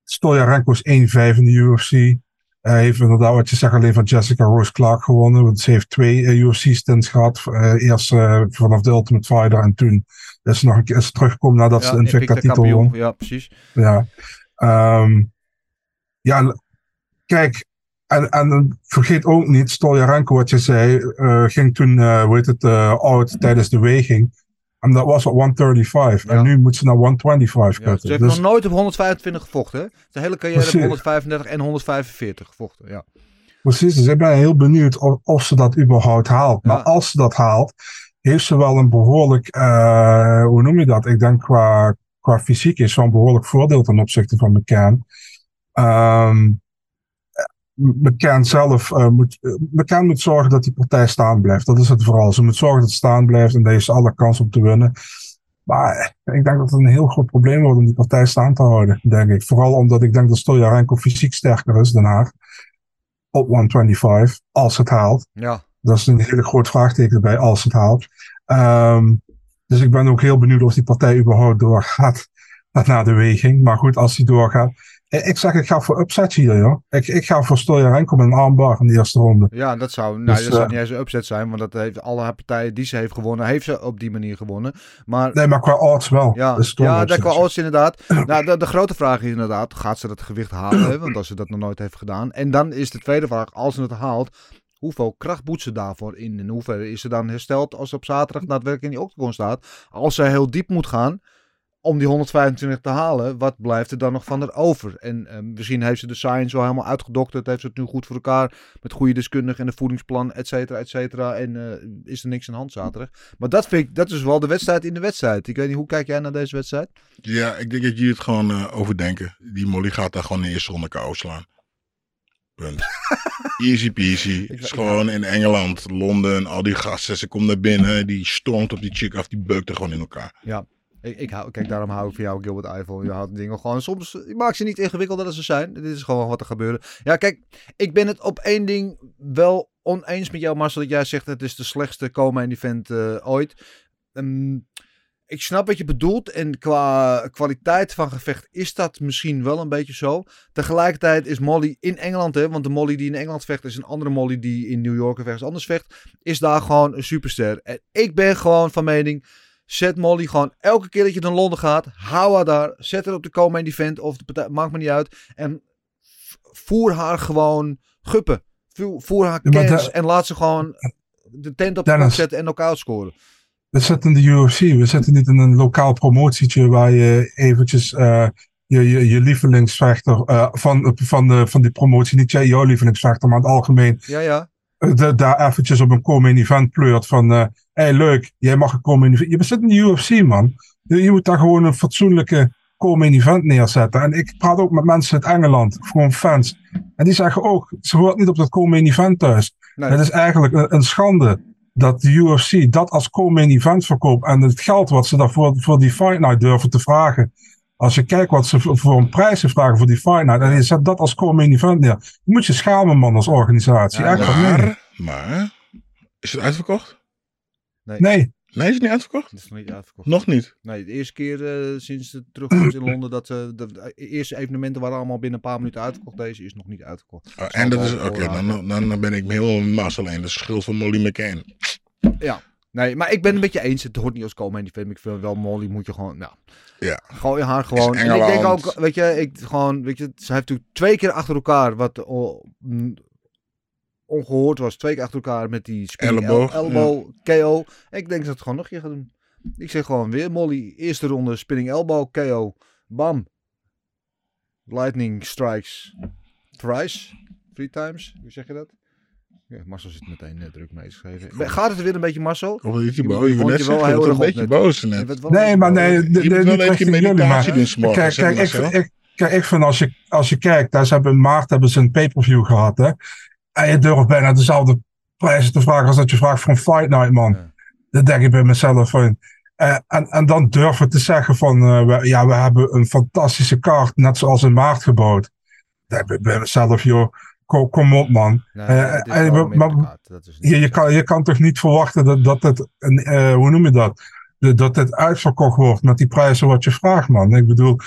Stoljarenko is 1-5 in de UFC. Hij heeft inderdaad, wat je zegt, alleen van Jessica Rose Clark gewonnen. Want ze heeft twee eh, UFC-stints gehad. Eh, eerst eh, vanaf de Ultimate Fighter en toen is ze nog een keer teruggekomen nadat ze de Invicta-titel won. Ja, precies. Ja. Ehm, ja, kijk, en, en vergeet ook niet, Stoljarenko, wat je zei, ging toen, hoe heet het, eh oud tijdens de weging. En dat was op 135. En nu moet ze naar 125 Ja, ze heeft Dus- nog nooit op 125 gevochten. Hè? De hele carrière op Precies. 135 en 145 gevochten. Ja. Precies, dus ik ben heel benieuwd of, of ze dat überhaupt haalt. Maar als ze dat haalt, heeft ze wel een behoorlijk, eh, hoe noem je dat? Ik denk qua, qua fysiek is een behoorlijk voordeel ten opzichte van McCann. Ehm McCann zelf eh, moet, eh, McCann moet zorgen dat die partij staan blijft. Dat is het vooral. Ze moet zorgen dat het staan blijft en daar heeft ze alle kans om te winnen. Maar ik denk dat het een heel groot probleem wordt om die partij staan te houden, denk ik. Vooral omdat ik denk dat Stojarenko fysiek sterker is dan haar. Op 125, als het haalt. Ja. Dat is een hele groot vraagteken erbij, als het haalt. Ehm, dus ik ben ook heel benieuwd of die partij überhaupt doorgaat na de weging. Maar goed, als die doorgaat. Eh, Ik zeg, ik ga voor upset hier, joh. Ik, ik ga voor Stojarenko met een armbar in de eerste ronde. Ja, dat zou, nou, Dus, dat zou eh, niet eens een upset zijn, want dat heeft alle partijen die ze heeft gewonnen, heeft ze op die manier gewonnen. Maar, Nee, maar qua odds wel. ja, ja dat qua odds inderdaad. nou, de, de grote vraag is inderdaad, gaat ze dat gewicht halen? Want als ze dat nog nooit heeft gedaan. En dan is de tweede vraag, als ze het haalt, hoeveel kracht boet ze daarvoor in? In hoeverre is ze dan hersteld als ze op zaterdag daadwerkelijk in die octagon staat? Als ze heel diep moet gaan, om die 125 te halen, wat blijft er dan nog van er over? En eh, misschien heeft ze de science wel helemaal uitgedokterd. Heeft ze het nu goed voor elkaar met goede deskundigen en de voedingsplan, et cetera, et cetera. En eh, is er niks aan de hand zaterdag. Maar dat vind ik, dat is wel de wedstrijd in de wedstrijd. Ik weet niet, hoe kijk jij naar deze wedstrijd? Ja, ik denk dat jullie het gewoon eh, overdenken. Die Molly gaat daar gewoon in de eerste ronde KO slaan. Punt. Easy peasy. Het is gewoon in Engeland, Londen, al die gasten. Ze komt naar binnen, die stormt op die chick af, die beukt er gewoon in elkaar. Ja. Ik, ik hou, kijk, daarom hou ik van jou, Gilbert Eiffel. Je houdt dingen gewoon soms. Je maakt ze niet ingewikkelder dan ze zijn. Dit is gewoon wat er gebeurde. Ja, kijk, ik ben het op één ding wel oneens met jou, Marcel. Dat jij zegt het is de slechtste co-main event eh, ooit. Ehm, ik snap wat je bedoelt. En qua kwaliteit van gevecht is dat misschien wel een beetje zo. Tegelijkertijd is Molly in Engeland, hè, want de Molly die in Engeland vecht is een andere Molly die in New York ergens anders vecht. Is daar gewoon een superster. En ik ben gewoon van mening. Zet Molly gewoon elke keer dat je naar Londen gaat. Hou haar daar. Zet haar op de co-main event. Of de partij, maakt me niet uit. En voer haar gewoon guppen. Voer, haar Ja, En laat ze gewoon de tent op de zetten en elkaar scoren. We zitten in de UFC. We zitten niet in een lokaal promotietje waar je eventjes eh, je, je, je lievelingsvechter eh, van, van, de, van die promotie, niet jij, jouw lievelingsvechter, maar in het algemeen, Ja, ja. Eh, de- daar eventjes op een co-main event pleurt van, eh hey leuk, jij mag een co-main event. Je zit in de UFC man. Je, je moet daar gewoon een fatsoenlijke co-main event neerzetten. En ik praat ook met mensen uit Engeland, gewoon fans. En die zeggen ook, ze hoort niet op dat co-main event thuis. Nee. Het is eigenlijk een, een schande dat de UFC dat als co-main event verkoopt. En het geld wat ze daarvoor voor die Fight Night durven te vragen. Als je kijkt wat ze voor een prijzen vragen voor die. En je zet dat als co-main event neer. Je moet je schamen man als organisatie. Ja, Echt waar, nee. Maar, maar, is het uitverkocht? Nee, Nee, is het niet uitverkocht? Dat is nog niet uitverkocht. Nog niet. Nee, de eerste keer eh, sinds de terugkomst in Londen dat eh, de, de eerste evenementen waren allemaal binnen een paar minuten uitverkocht. Deze is nog niet uitverkocht. Oh, en dat is, oké, dan, dan, dan ben ik me helemaal mas alleen. Dat is schuld van Molly McCain. Ja. Nee, maar ik ben het met je eens. Het hoort niet als komen event. Ik vind wel Molly moet je gewoon, nou, Ja. gooi haar gewoon. En ik denk ook, weet je, ik gewoon, weet je, ze heeft twee keer achter elkaar wat mm, ongehoord was. Twee keer achter elkaar met die spinning el- Elleboog, elbow KO. Ik denk dat ze het gewoon nog een keer gaat doen. Ik zeg gewoon weer Molly, eerste ronde spinning elbow KO. Bam. Lightning strikes thrice. Three times. Hoe zeg je dat? Ja, Marcel zit meteen eh, druk mee geschreven. Gaat het er weer een beetje, Marcel? Of is Je- boos? je Ik wil vond net je wel heel een erg op beetje net. boos Je net. nee, maar nee. Je dit- moet dit- wel even meditatie maar- doen 's morgens, Kijk, kijk, ik, kijk, ik vind als je, als je kijkt, daar hebben in maart hebben ze een pay-per-view gehad. Hè? En je durft bijna dezelfde prijzen te vragen als dat je vraagt voor een fight night, man. Ja. Dat denk ik bij mezelf van. eh, en, en dan durven te zeggen van, eh, we, ja, we hebben een fantastische kaart, net zoals in maart gebouwd. Dat denk ik bij mezelf, joh, kom, kom op, man. Nee, Eh, eh, maar- Je, kan, je kan toch niet verwachten dat, dat het, een, eh, hoe noem je dat? Dat het uitverkocht wordt met die prijzen wat je vraagt, man. Ik bedoel,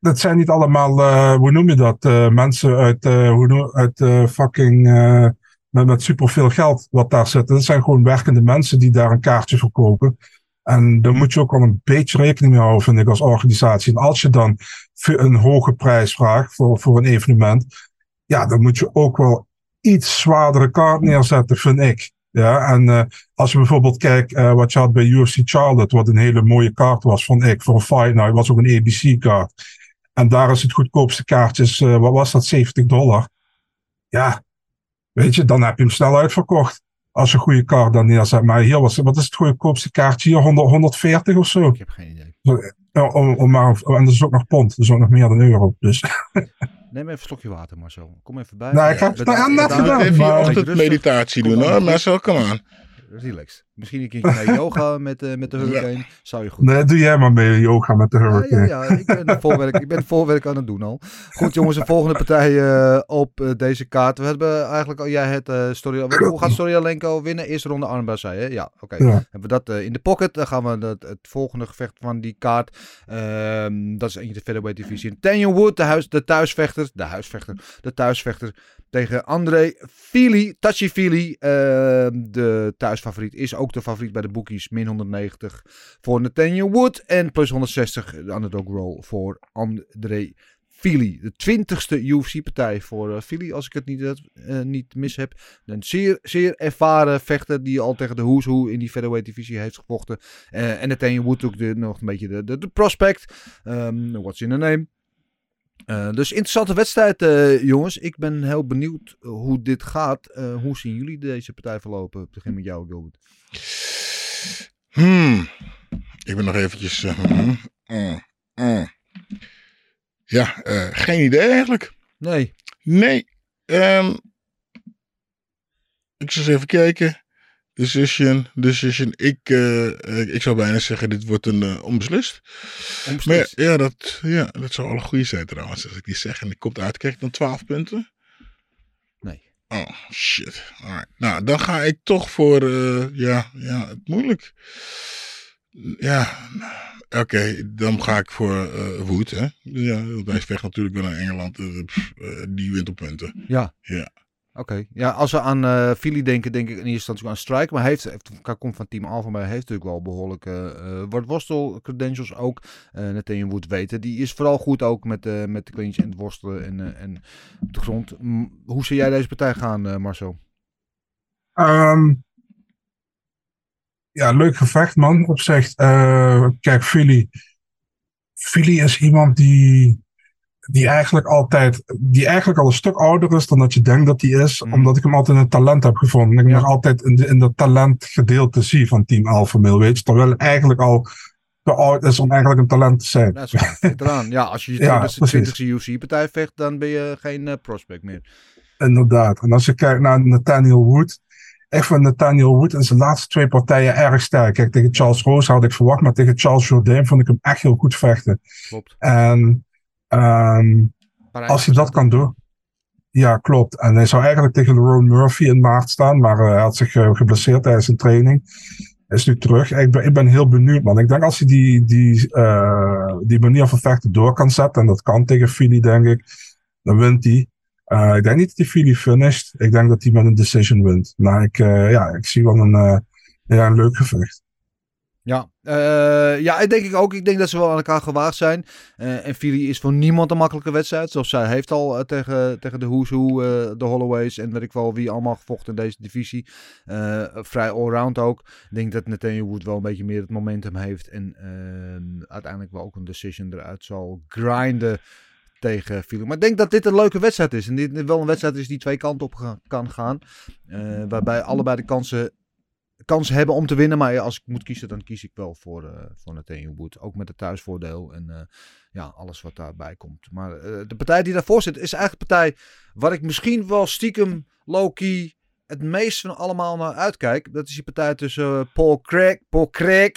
dat zijn niet allemaal, hoe noem je dat? mensen uit, hoe noem, uit fucking, met, met superveel geld wat daar zitten. Dat zijn gewoon werkende mensen die daar een kaartje verkopen. En daar moet je ook wel een beetje rekening mee houden, vind ik, als organisatie. En als je dan een hoge prijs vraagt voor, voor een evenement, ja, dan moet je ook wel iets zwaardere kaart neerzetten, vind ik. Ja, en eh, als je bijvoorbeeld kijkt eh, wat je had bij UFC Charlotte, wat een hele mooie kaart was, vond ik, voor een fight night, was ook een ABC-kaart. En daar is het goedkoopste kaartje, eh, wat was dat, 70 dollar. Ja, weet je, dan heb je hem snel uitverkocht. Als je een goede kaart dan neerzet. Maar hier was, wat is het goedkoopste kaartje hier? 100, 140 of zo? Ik heb geen idee. Om, om maar, en dat is ook nog pond, dat is ook nog meer dan euro. Dus Neem even een slokje water, Marcel. Kom even bij. Nou, ik heb- Met- nou, gedaan, Even je ochtendmeditatie doen hoor. Marcel, kom aan. Relaxed. Misschien een naar yoga met, eh, met de hurricane. Zou je goed nee, doe jij maar mee yoga met de hurricane. ja, ja, ik ben voorwerk, ik ben voorwerk aan het doen al. Goed jongens, de volgende partij eh, op eh, deze kaart. We hebben eigenlijk al, jij het Story, hoe gaat Storyalenko winnen? Eerste ronde armbar, zei je? Ja, oké. Ja. Hebben we dat in de pocket. Dan gaan we het, het volgende gevecht van die kaart. ehm, dat is eentje de featherweight divisie. Daniel Wood, de, huis, de thuisvechter. De huisvechter. De thuisvechter tegen André Fili. Tachi Fili. ehm, de thuisfavoriet is ook de favoriet bij de bookies. Min 190 voor Nathaniel Wood. En plus 160 de underdog roll voor André Philly. De twintigste UFC-partij voor eh, Philly, als ik het niet, eh, niet mis heb. Een zeer, zeer ervaren vechter die al tegen de Who's Who in die featherweight divisie heeft gevochten. Eh, en Nathaniel Wood ook de, nog een beetje de, de, prospect. Ehm, what's in the name? Eh, dus interessante wedstrijd, eh, jongens. Ik ben heel benieuwd hoe dit gaat. Eh, hoe zien jullie deze partij verlopen? Ik begin met jou, Gilbert. Hmm. Ik ben nog eventjes... eh, hmm, mm, mm. Ja, eh, geen idee eigenlijk. Nee. Nee. Ehm, ik zal eens even kijken. Decision, decision. Ik, eh, ik zou bijna zeggen, dit wordt een onbeslist. Onbeslist. Maar ja, dat, ja, dat zou al een goede zijn trouwens. Als ik die zeg en ik komt uit, krijg ik dan 12 punten? Oh, shit. Alright. Nou, dan ga ik toch voor, eh, ja, ja, het moeilijk. Ja, oké, dan ga ik voor eh Wood, hè. Ja, hij vecht natuurlijk wel naar Engeland. pff, eh, die wint op punten. Ja. Ja. Oké. Ja, als we aan eh Philly denken, denk ik in eerste instantie aan Strike. Maar hij heeft, heeft, komt van Team Alpha, maar hij heeft natuurlijk wel behoorlijke eh Word Worstel credentials ook. eh Nathaniel Wood weten. Die is vooral goed ook met, eh met de clinch en het worstelen en, eh, en op de grond. Hoe zie jij deze partij gaan, eh, Marcel? Ehm, ja, leuk gevecht, man. Op zich. Eh, kijk, Philly. Philly is iemand die, die eigenlijk altijd, die eigenlijk al een stuk ouder is dan dat je denkt dat hij is, omdat ik hem altijd een talent heb gevonden. En ik hem nog altijd in, de, in dat talentgedeelte zie van Team Alpha Male, weet je. Terwijl hij eigenlijk al te oud is om eigenlijk een talent te zijn. Dat is. Ja, als je je Ja, 20ste precies. 20ste UFC-partij vecht, dan ben je geen eh, prospect meer. Inderdaad. En als je kijkt naar Nathaniel Wood. Ik vind Nathaniel Wood in zijn laatste twee partijen erg sterk. Kijk, tegen Charles Rose had ik verwacht, maar tegen Charles Jourdain vond ik hem echt heel goed vechten. Klopt. En ehm, als hij dat kan doen. Ja, klopt. En hij zou eigenlijk tegen Ron Murphy in maart staan, maar eh, hij had zich eh, geblesseerd tijdens zijn training. Hij is nu terug. Ik ben, ik ben heel benieuwd, man. Ik denk als hij die, die, eh, die manier van vechten door kan zetten, en dat kan tegen Philly, denk ik, dan wint hij. Ik denk niet dat hij Philly finisht. Ik denk dat hij met een decision wint. Maar ik, ja, ik zie wel een, ja, een leuk gevecht. Ja, eh, ja, denk ik ook. Ik denk dat ze wel aan elkaar gewaagd zijn. Eh, en Philly is voor niemand een makkelijke wedstrijd. Zoals zij heeft al eh, tegen, tegen de Who's Who, de Holloways en weet ik wel wie allemaal gevochten in deze divisie. Vrij allround ook. Ik denk dat Nathaniel Wood wel een beetje meer het momentum heeft. En uiteindelijk wel ook een decision eruit zal grinden tegen Philly. Maar ik denk dat dit een leuke wedstrijd is. En dit wel een wedstrijd is die twee kanten op kan gaan. Waarbij allebei de kansen kans hebben om te winnen. Maar als ik moet kiezen, dan kies ik wel voor, eh voor Nathaniel Wood. Ook met het thuisvoordeel en eh, ja, alles wat daarbij komt. Maar eh, de partij die daarvoor zit, is eigenlijk de partij waar ik misschien wel stiekem low-key het meest van allemaal naar uitkijk. Dat is die partij tussen Paul Craig, Paul Craig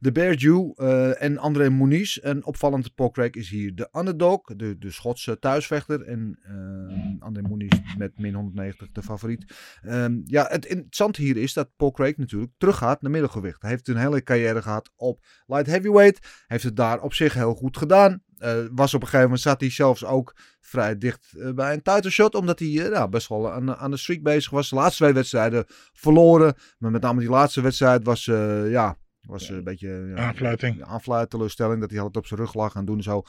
de Bear Jew eh, en André Moniz. En opvallend, Paul Craig is hier de underdog, de, de Schotse thuisvechter. En eh André Moniz met min 190 de favoriet. Ehm, ja, het interessante hier is dat Paul Craig natuurlijk teruggaat naar middelgewicht. Hij heeft een hele carrière gehad op light heavyweight. Heeft het daar op zich heel goed gedaan. Eh, was op een gegeven moment zat hij zelfs ook vrij dicht eh, bij een title shot. Omdat hij nou, best wel aan, aan de streak bezig was. De laatste twee wedstrijden verloren. Maar met name die laatste wedstrijd was, ja, was een beetje... Ja, Aanfluiting. aanfluit, teleurstelling dat hij altijd op zijn rug lag en doen en zo.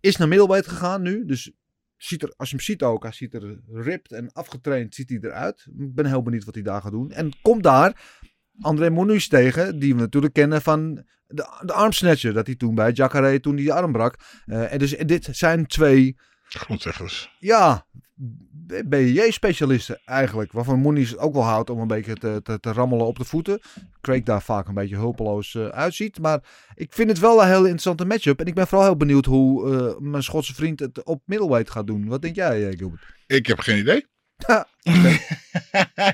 Is naar middelwijd gegaan nu. Dus ziet er, als je hem ziet ook, hij ziet er ripped en afgetraind ziet hij eruit. Ik ben heel benieuwd wat hij daar gaat doen. En komt daar André Moniz tegen, die we natuurlijk kennen van de, de armsnatcher. Dat hij toen bij Jacare toen die arm brak. Eh, en dus en dit zijn twee Grondzeggers. ja, BJ-specialisten eigenlijk. Waarvan Moniz het ook wel houdt om een beetje te, te, te rammelen op de voeten. Craig daar vaak een beetje hulpeloos eh, uitziet. Maar ik vind het wel een hele interessante matchup. En ik ben vooral heel benieuwd hoe eh, mijn Schotse vriend het op middleweight gaat doen. Wat denk jij, eh, Gilbert? Ik heb geen idee.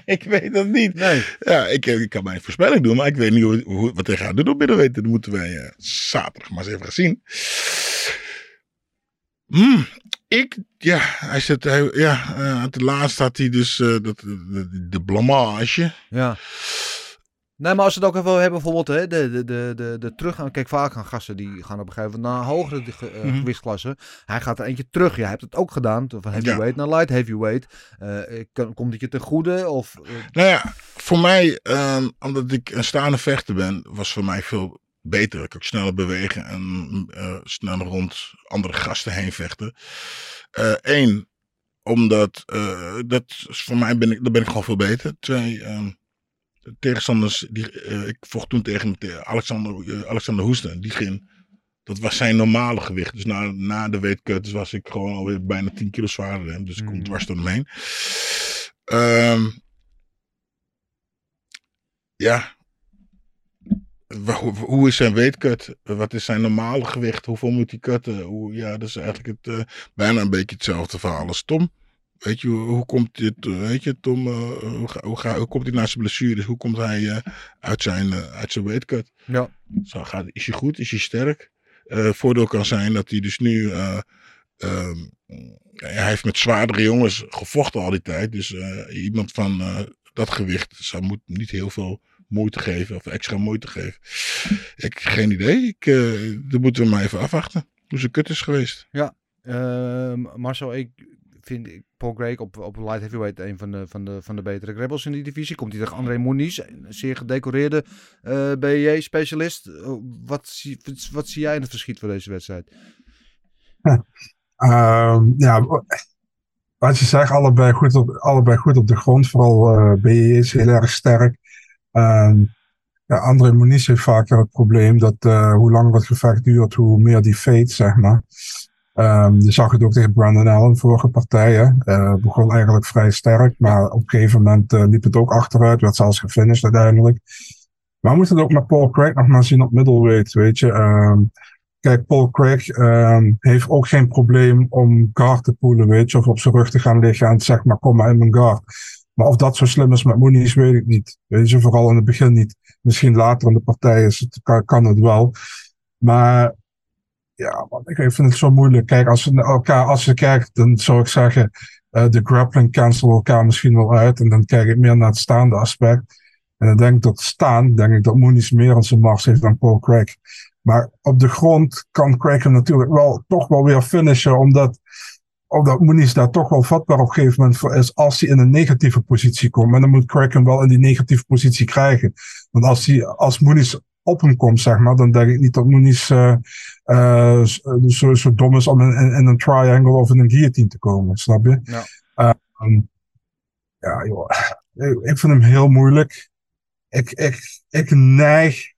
Ik weet dat niet. Nee. Ja, ik, ik kan mijn voorspelling doen, maar ik weet niet hoe, hoe, wat hij gaat doen op middenweten. Dat moeten wij zaterdag maar eens even gaan zien. Hmm, ik, ja, hij zit, hij, ja, eh, het laatst had hij dus eh, dat, de, de blamage. Ja. Nee, maar als we het ook even hebben, bijvoorbeeld hè, de, de, de, de, de teruggaan. Kijk, vaak gaan gasten die gaan op een gegeven moment naar hogere ge- eh, Mhm. gewichtsklasse. Hij gaat er eentje terug. Jij hebt het ook gedaan. Van heavyweight naar light heavyweight. Eh, kan- komt het je ten goede? Of, Nou ja, voor mij, ehm, omdat ik een staande vechter ben, was voor mij veel beter. Ik kan ook sneller bewegen en eh, sneller rond andere gasten heen vechten. Eén, omdat eh, dat is voor mij ben ik, daar ben ik gewoon veel beter. Twee, ehm, de tegenstanders, die, eh, ik vocht toen tegen Alexander, eh, Alexander Hoesten. Die ging, dat was zijn normale gewicht. Dus na, na de weetkut dus was ik gewoon alweer bijna 10 kilo zwaarder. hem. Dus ik kom Mm. dwars door hem heen. Ehm, ja. Hoe, is zijn weetkut? Wat is zijn normale gewicht? Hoeveel moet hij kutten? Hoe, ja, dat is eigenlijk het, eh, bijna een beetje hetzelfde verhaal als Tom. Weet je, hoe, komt dit, eh, weet je, Tom, eh, hoe, ga- hoe, ga- hoe komt hij na zijn blessures? Hoe komt hij uit zijn, uit zijn weetkut? Ja. Zo gaat, is hij goed? Is hij sterk? Voordeel kan zijn dat hij dus nu, eh, ehm, hij heeft met zwaardere jongens gevochten al die tijd. Dus iemand van dat gewicht zou moet niet heel veel moeite geven of extra moeite geven. Ik heb geen idee. Ik, eh dat moeten we maar even afwachten. Hoe zijn kut is geweest. Ehm, Marcel, ik vind Paul Craig op, op light heavyweight een van de, van, de, van de betere rebels in die divisie. Komt hij tegen André Moniz, een zeer gedecoreerde eh BJ-specialist. Eh, wat, zie, wat, wat zie jij in het verschiet van deze wedstrijd? Ehm, ja, wat je zegt, allebei goed op, allebei goed op de grond. Vooral eh BE is heel erg sterk. Ehm, André Moniz heeft vaker het probleem dat eh, hoe langer het gevecht duurt, hoe meer die fade, zeg maar. Ehm, je zag het ook tegen Brandon Allen vorige partijen. Eh begon eigenlijk vrij sterk, maar op een gegeven moment eh, liep het ook achteruit. Werd zelfs gefinished uiteindelijk. Maar we moeten het ook met Paul Craig nog maar zien op middleweight, weet je. Ehm, Kijk, Paul Craig heeft ook geen probleem om guard te poelen, weet je. Of op zijn rug te gaan liggen en zeggen, maar kom maar in mijn guard. Maar of dat zo slim is met Moonies, weet ik niet. Weet je, vooral in het begin niet. Misschien later in de partij is het, kan, het wel. Maar ja, ik vind het zo moeilijk. Kijk, als ze elkaar, als je kijkt, dan zou ik zeggen, eh, de grappling cancelen elkaar misschien wel uit. En dan kijk ik meer naar het staande aspect. En dan denk ik dat staan, denk ik dat Moonies meer aan zijn mars heeft dan Paul Craig. Maar op de grond kan Craig hem natuurlijk wel toch wel weer finishen, omdat, omdat Moonies daar toch wel vatbaar op een gegeven moment voor is als hij in een negatieve positie komt. En dan moet Craig hem wel in die negatieve positie krijgen. Want als, hij, als Moonies op hem komt, zeg maar, dan denk ik niet dat Moonies uh, uh, zo, zo dom is om in, in, in, een triangle of in een guillotine te komen, snap je? Ja. Uh, um, ja, joh. Ik, ik vind hem heel moeilijk. Ik, ik, ik neig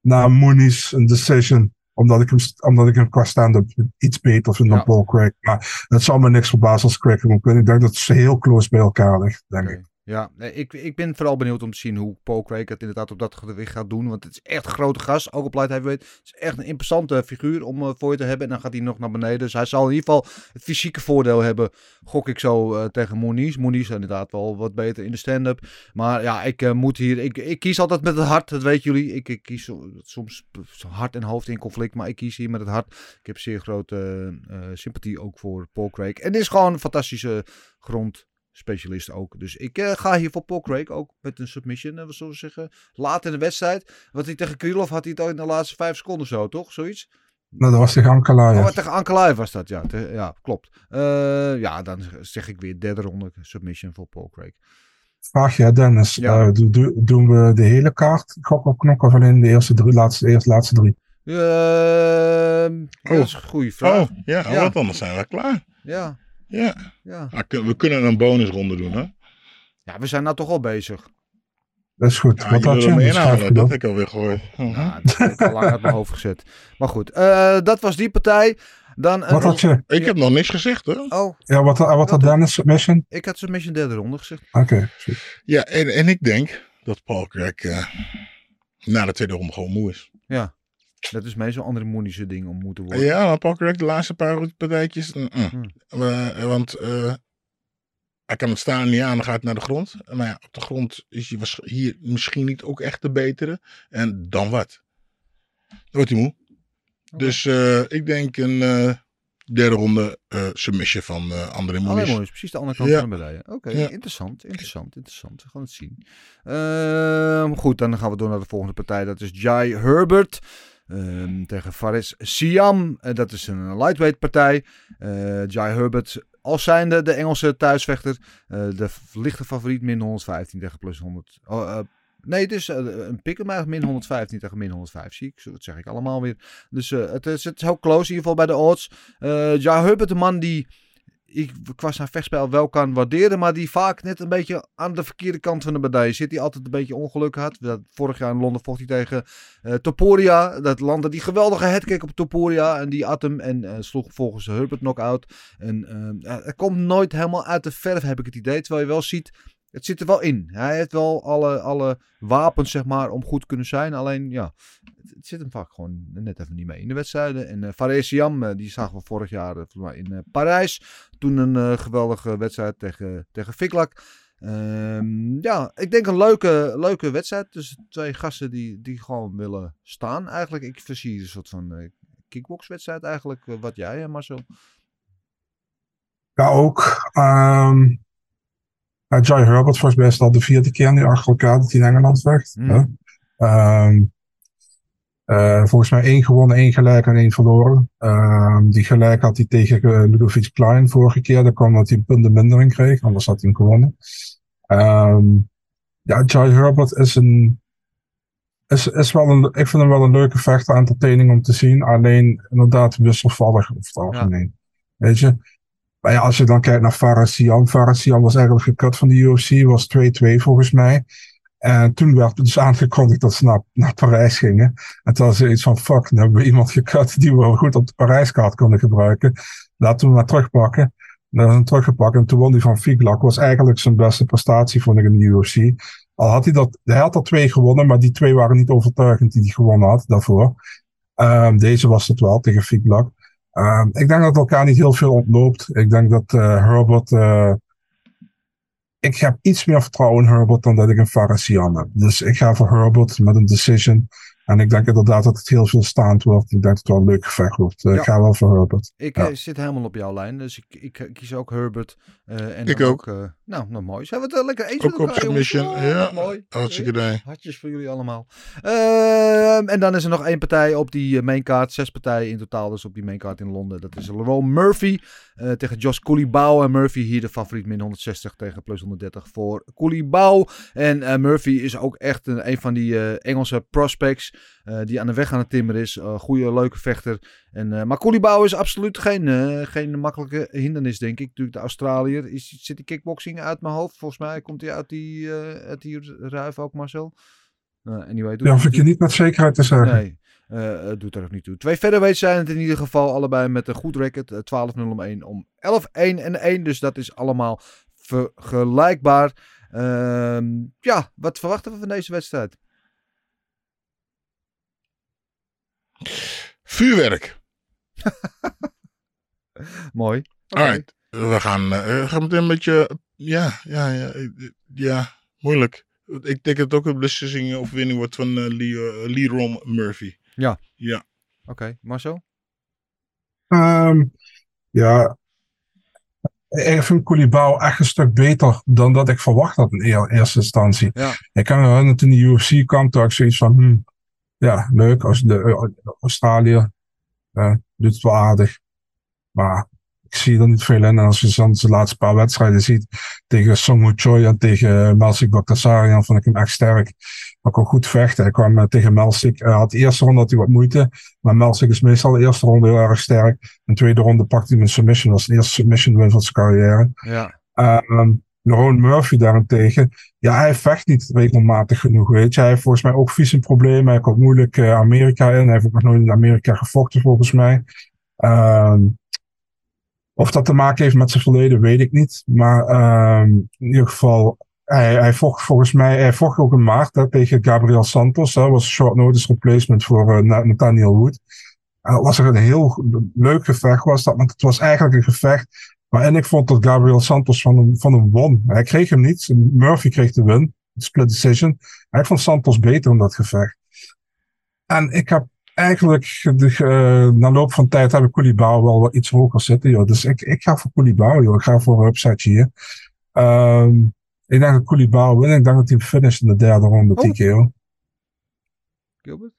naar Mooney's een decision. Omdat ik hem, omdat ik hem qua stand-up iets beter vind dan Ja. Paul Craig. Maar het zal me niks verbazen als Craig hem. Ik denk dat ze heel close bij elkaar ligt, denk ik. Ja, ik, ik ben vooral benieuwd om te zien hoe Paul Craig het inderdaad op dat gewicht gaat doen. Want het is echt een grote gast, ook op light heavyweight. Het is echt een interessante figuur om uh, voor je te hebben. En dan gaat hij nog naar beneden. Dus hij zal in ieder geval het fysieke voordeel hebben, gok ik zo uh, tegen Moniz. Moniz is inderdaad wel wat beter in de stand-up. Maar ja, ik uh, moet hier, ik, ik kies altijd met het hart, dat weten jullie. Ik, ik kies soms hart en hoofd in conflict, maar ik kies hier met het hart. Ik heb zeer grote sympathie ook voor Paul Craig. En dit is gewoon een fantastische grond specialist ook. Dus ik uh, ga hier voor Paul Craig ook met een submission. Uh, wat zullen we zeggen? Laat in de wedstrijd. Wat hij tegen Krylov had hij het al in de laatste vijf seconden zo, toch? Zoiets? Nou, dat was tegen Ankalaev. Oh, tegen Ankalaev was dat, ja. Te, ja, klopt. Uh, ja, dan zeg ik weer derde ronde submission voor Paul Craig. Vraag je, Dennis. Ja. Uh, do, do, doen we de hele kaart? Gok op knok of alleen de eerste drie, laatste, eerste, laatste drie? Uh, oh. Dat is een goede vraag. Oh, ja, ja. wat anders zijn we klaar. Ja. Ja. ja. Ah, we kunnen een bonusronde doen, hè? Ja, we zijn nou toch al bezig. Dat is goed. Ja, Wat had je? Dat heb ik alweer gehoord. Ja, dat heb ik al lang uit mijn hoofd gezet. Maar goed, uh, dat was die partij. Dan wat had je? Ik heb nog niks gezegd, hoor. Oh. Ja, wat, wat had Dennis submission? Ik had submission derde ronde gezegd. Oké. Okay. Ja, en, en ik denk dat Paul Craig uh, na de tweede ronde gewoon moe is. Ja. Dat is meestal andere monische dingen om moeten worden. Ja, dan Paul Craig de laatste paar partijtjes. Mm -mm. Hmm. Uh, want uh, hij kan het staan niet aan, dan gaat het naar de grond. Maar ja, op de grond is hij hier misschien niet ook echt de betere. En dan wat? Dan wordt hij moe. Okay. Dus uh, ik denk een uh, derde ronde uh, submission van uh, André. André Precies de andere kant ja. van de medaille. Oké, okay, ja. interessant, interessant, interessant. We gaan het zien. Uh, goed, dan gaan we door naar de volgende partij. Dat is Jai Herbert. Um, tegen Faris Siam. Uh, dat is een lightweight partij. Uh, Jai Herbert als zijnde de Engelse thuisvechter. Uh, de lichte favoriet min 115 tegen plus 100. Oh, Nee, het is eh, een pick maar min 115 tegen min 105 zie ik. Dat zeg ik allemaal weer. Dus eh, het, is, het heel close in ieder geval bij de odds. Eh ja, Herbert, de man die ik qua zijn vechtspel wel kan waarderen, maar die vaak net een beetje aan de verkeerde kant van de medaille zit. Die altijd een beetje ongeluk had. Dat- Vorig jaar in Londen vocht hij tegen eh, Topuria. Dat landde die geweldige headkick op Topuria. En die at hem en eh, sloeg volgens Herbert knock-out. En eh, ja, het komt nooit helemaal uit de verf, heb ik het idee. Terwijl je wel ziet, het zit er wel in. Hij heeft wel alle, alle wapens, zeg maar, om goed te kunnen zijn. Alleen, ja, het, zit hem vaak gewoon net even niet mee in de wedstrijden. En eh Fares Siam, eh, die zagen we vorig jaar eh, in eh, Parijs. Toen een eh, geweldige wedstrijd tegen, tegen Fiklak. Ehm, ja, ik denk een leuke, leuke wedstrijd tussen twee gasten die, die gewoon willen staan. Eigenlijk, ik verzie een soort van eh kickboxwedstrijd eigenlijk. eh, wat jij, Marcel? Ja, ook. ehm uh, Joy Herbert volgens mij is dat de vierde keer nu achter elkaar dat hij in Engeland vecht. Hmm. Ehm, eh, volgens mij één gewonnen, één gelijk en één verloren. Ehm, die gelijk had hij tegen eh, Ludovic Klein vorige keer. Daar kwam dat hij een punten minder in kreeg, anders had hij hem gewonnen. Ehm, ja, Joy Herbert is een. Is, is wel een, ik vind hem wel een leuke vechter, entertaining om te zien. Alleen inderdaad wisselvallig over het algemeen. Weet je? Maar als je dan kijkt naar. Faraz Siam was eigenlijk gekut van de UFC. Was 2-2 volgens mij. En toen werd dus aangekondigd dat ze naar, Parijs gingen. En toen was iets van, fuck, nu hebben we iemand gekut die we goed op de Parijskaart konden gebruiken. Laten we maar terugpakken. En is hem teruggepakt. En toen won hij van Figlak. Was eigenlijk zijn beste prestatie, vond ik, in de UFC. Al had hij dat, hij had er twee gewonnen, maar die twee waren niet overtuigend die hij gewonnen had daarvoor. Ehm, deze was het wel, tegen Figlak. Ehm, ik denk dat elkaar niet heel veel ontloopt. Ik denk dat eh, Herbert. eh, ik heb iets meer vertrouwen in Herbert dan dat ik in Farasian heb. Dus ik ga voor Herbert met een decision. En ik denk inderdaad dat het heel veel staand wordt. Ik denk dat het wel een leuk gevecht wordt. Eh, Ja. Ik ga wel voor Herbert. Ik Ja. eh, zit helemaal op jouw lijn, dus ik, ik kies ook Herbert. eh, en Ik ook. eh, nou, nou mooi. Zijn we het lekker eens Ook met elkaar, Oh, ja. mooi. Hartstikke idee. Hartjes voor jullie allemaal. Ehm, en dan is er nog één partij op die maincard. Zes partijen in totaal dus op die maincard in Londen. Dat is Lerone Murphy eh, tegen Josh Coolibau. En Murphy hier de favoriet min 160 tegen plus 130 voor Coolibau. En eh, Murphy is ook echt een, een van die eh, Engelse prospects eh, die aan de weg aan het timmeren is. Eh goede, leuke vechter. En, eh, maar Coolibau is absoluut geen, geen makkelijke hindernis, denk ik. Natuurlijk de Australiër. Is, zit die kickboxing uit mijn hoofd? Volgens mij komt hij uit die, uit die ruif ook, Marcel. Uh, anyway, doet- Ja, hoef ik je niet met zekerheid te zeggen. Nee, doet er ook niet toe. Twee featherweights zijn het in ieder geval allebei met een goed record. eh, 12-0 om 1 om 11-1 en 1. Dus dat is allemaal vergelijkbaar. Ehm, ja, wat verwachten we van deze wedstrijd? Vuurwerk. Mooi. Oké. Alright. We gaan, eh, we gaan meteen een beetje. Ja, ja, ja. Ja, moeilijk. Ik denk dat het ook een beslissing of winning wordt van eh Lee, Leron Murphy. Ja. Ja. Oké, Marcel? Ehm, ja, ik vind Koulibaly echt een stuk beter dan dat ik verwacht had in eer- eerste instantie. Ja. Ik kan me toen de UFC kwam, toen ik zoiets van, hmm, ja, leuk, als de eh, Australië eh, doet het wel aardig. Maar ik zie er niet veel in. En als je dan de laatste paar wedstrijden ziet tegen Song Ho Choi en tegen Melsik Baktasarian, vond ik hem echt sterk. Maar kon goed vechten. Hij kwam eh, tegen Melsik. Hij had de eerste ronde had hij wat moeite. Maar Melsik is meestal de eerste ronde heel erg sterk. De tweede ronde pakte hij een submission. Dat was de eerste submission win van zijn carrière. Ja. Ehm Ron Murphy daarentegen. Ja, hij vecht niet regelmatig genoeg, weet je. Hij heeft volgens mij ook visumproblemen. Hij komt moeilijk eh, Amerika in. Hij heeft ook nog nooit in Amerika gevochten, volgens mij. Ehm of dat te maken heeft met zijn verleden, weet ik niet. Maar ehm in ieder geval, hij, hij vocht volgens mij, hij vocht ook in maart tegen Gabriel Santos. Dat was short notice replacement voor eh, Na- Nathaniel Wood. Dat was er een heel leuk gevecht, was dat, want het was eigenlijk een gevecht waarin ik vond dat Gabriel Santos van hem, van hem won. Hij kreeg hem niet, Murphy kreeg de win, split decision. Maar ik vond Santos beter in dat gevecht. En ik heb eigenlijk, de, eh, na loop van tijd heb ik Koulibaly wel wat iets hoger zitten. Joh. Dus ik, ik ga voor Koulibaly, joh. ik ga voor een upside hier. Ehm, ik denk dat Koulibaly wint. Ik denk dat hij finisht in de derde ronde, Oh. TKO. Gilbert?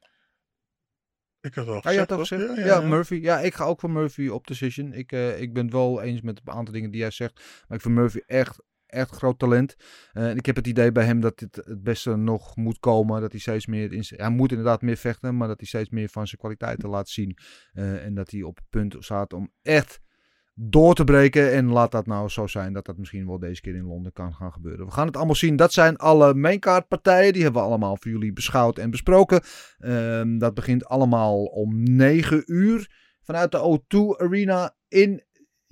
Ik had al Ah, had gezegd, gezegd? Ja, Murphy. Ja, ik ga ook voor Murphy op decision. Ik, eh, ik ben het wel eens met een aantal dingen die jij zegt. Maar ik vind Murphy echt echt groot talent. Eh, en ik heb het idee bij hem dat dit het beste nog moet komen. Dat hij steeds meer, in, hij moet inderdaad meer vechten, maar dat hij steeds meer van zijn kwaliteiten laat zien. Eh, en dat hij op het punt staat om echt door te breken. En laat dat nou zo zijn dat dat misschien wel deze keer in Londen kan gaan gebeuren. We gaan het allemaal zien. Dat zijn alle maincard partijen. Die hebben we allemaal voor jullie beschouwd en besproken. Ehm, dat begint allemaal om 9 uur vanuit de O2 Arena in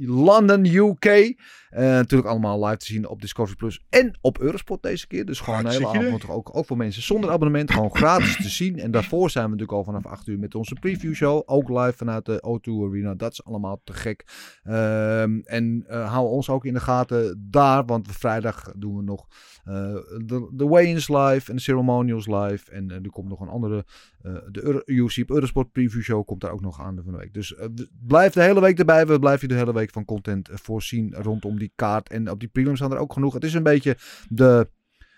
London, UK. Eh, natuurlijk allemaal live te zien op Discovery Plus en op Eurosport deze keer. Dus gewoon een hele avond ook, ook voor mensen zonder abonnement. Gewoon gratis te zien. En daarvoor zijn we natuurlijk al vanaf 8 uur met onze preview show. Ook live vanuit de O2 Arena. Dat is allemaal te gek. Ehm, en eh hou ons ook in de gaten daar. Want vrijdag doen we nog de, de live en de ceremonials live. En eh, er komt nog een andere, eh, de Euro- UFC op Eurosport preview show komt daar ook nog aan van de week. Dus eh, blijf de hele week erbij. We blijven je de hele week van content voorzien rondom die kaart. En op die prelims staan er ook genoeg. Het is een beetje de...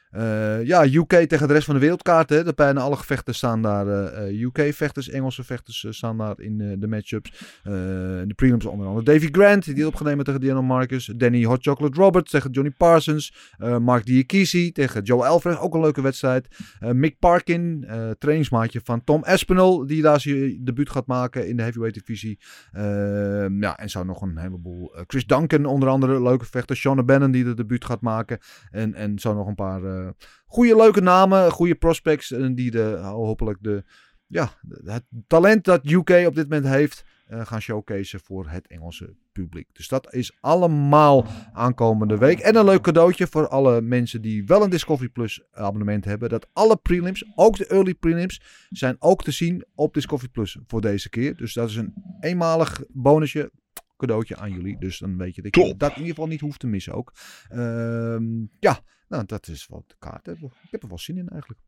eh, ja, UK tegen de rest van de wereldkaart. Hè. De bijna alle gevechten staan daar. eh, UK-vechters, Engelse vechters eh, staan daar in eh, de matchups. Eh, de prelims onder andere Davy Grant, die opgenomen tegen Daniel Marcus. Danny Hot Chocolate Roberts tegen Johnny Parsons. Eh, Mark Diakisi tegen Joe Alfred, ook een leuke wedstrijd. Eh, Mick Parkin, eh, trainingsmaatje van Tom Espinel, die daar zijn debuut gaat maken in de heavyweight divisie. Ehm, ja, en zo nog een heleboel. Eh, Chris Duncan, onder andere, leuke vechter. Sean Bannon, die de debuut gaat maken. En, en zo nog een paar eh goede, leuke namen, goede prospects. En die de, hopelijk de, ja, het talent dat UK op dit moment heeft, eh, gaan showcase voor het Engelse publiek. Dus dat is allemaal aankomende week. En een leuk cadeautje voor alle mensen die wel een Discovery Plus abonnement hebben. Dat alle prelims, ook de early prelims, zijn ook te zien op Discovery Plus voor deze keer. Dus dat is een eenmalig bonusje cadeautje aan jullie. Dus dan weet je dat je dat in ieder geval niet hoeft te missen ook. Ehm, ja, nou dat is wat de kaart hebben. Ik heb er wel zin in eigenlijk.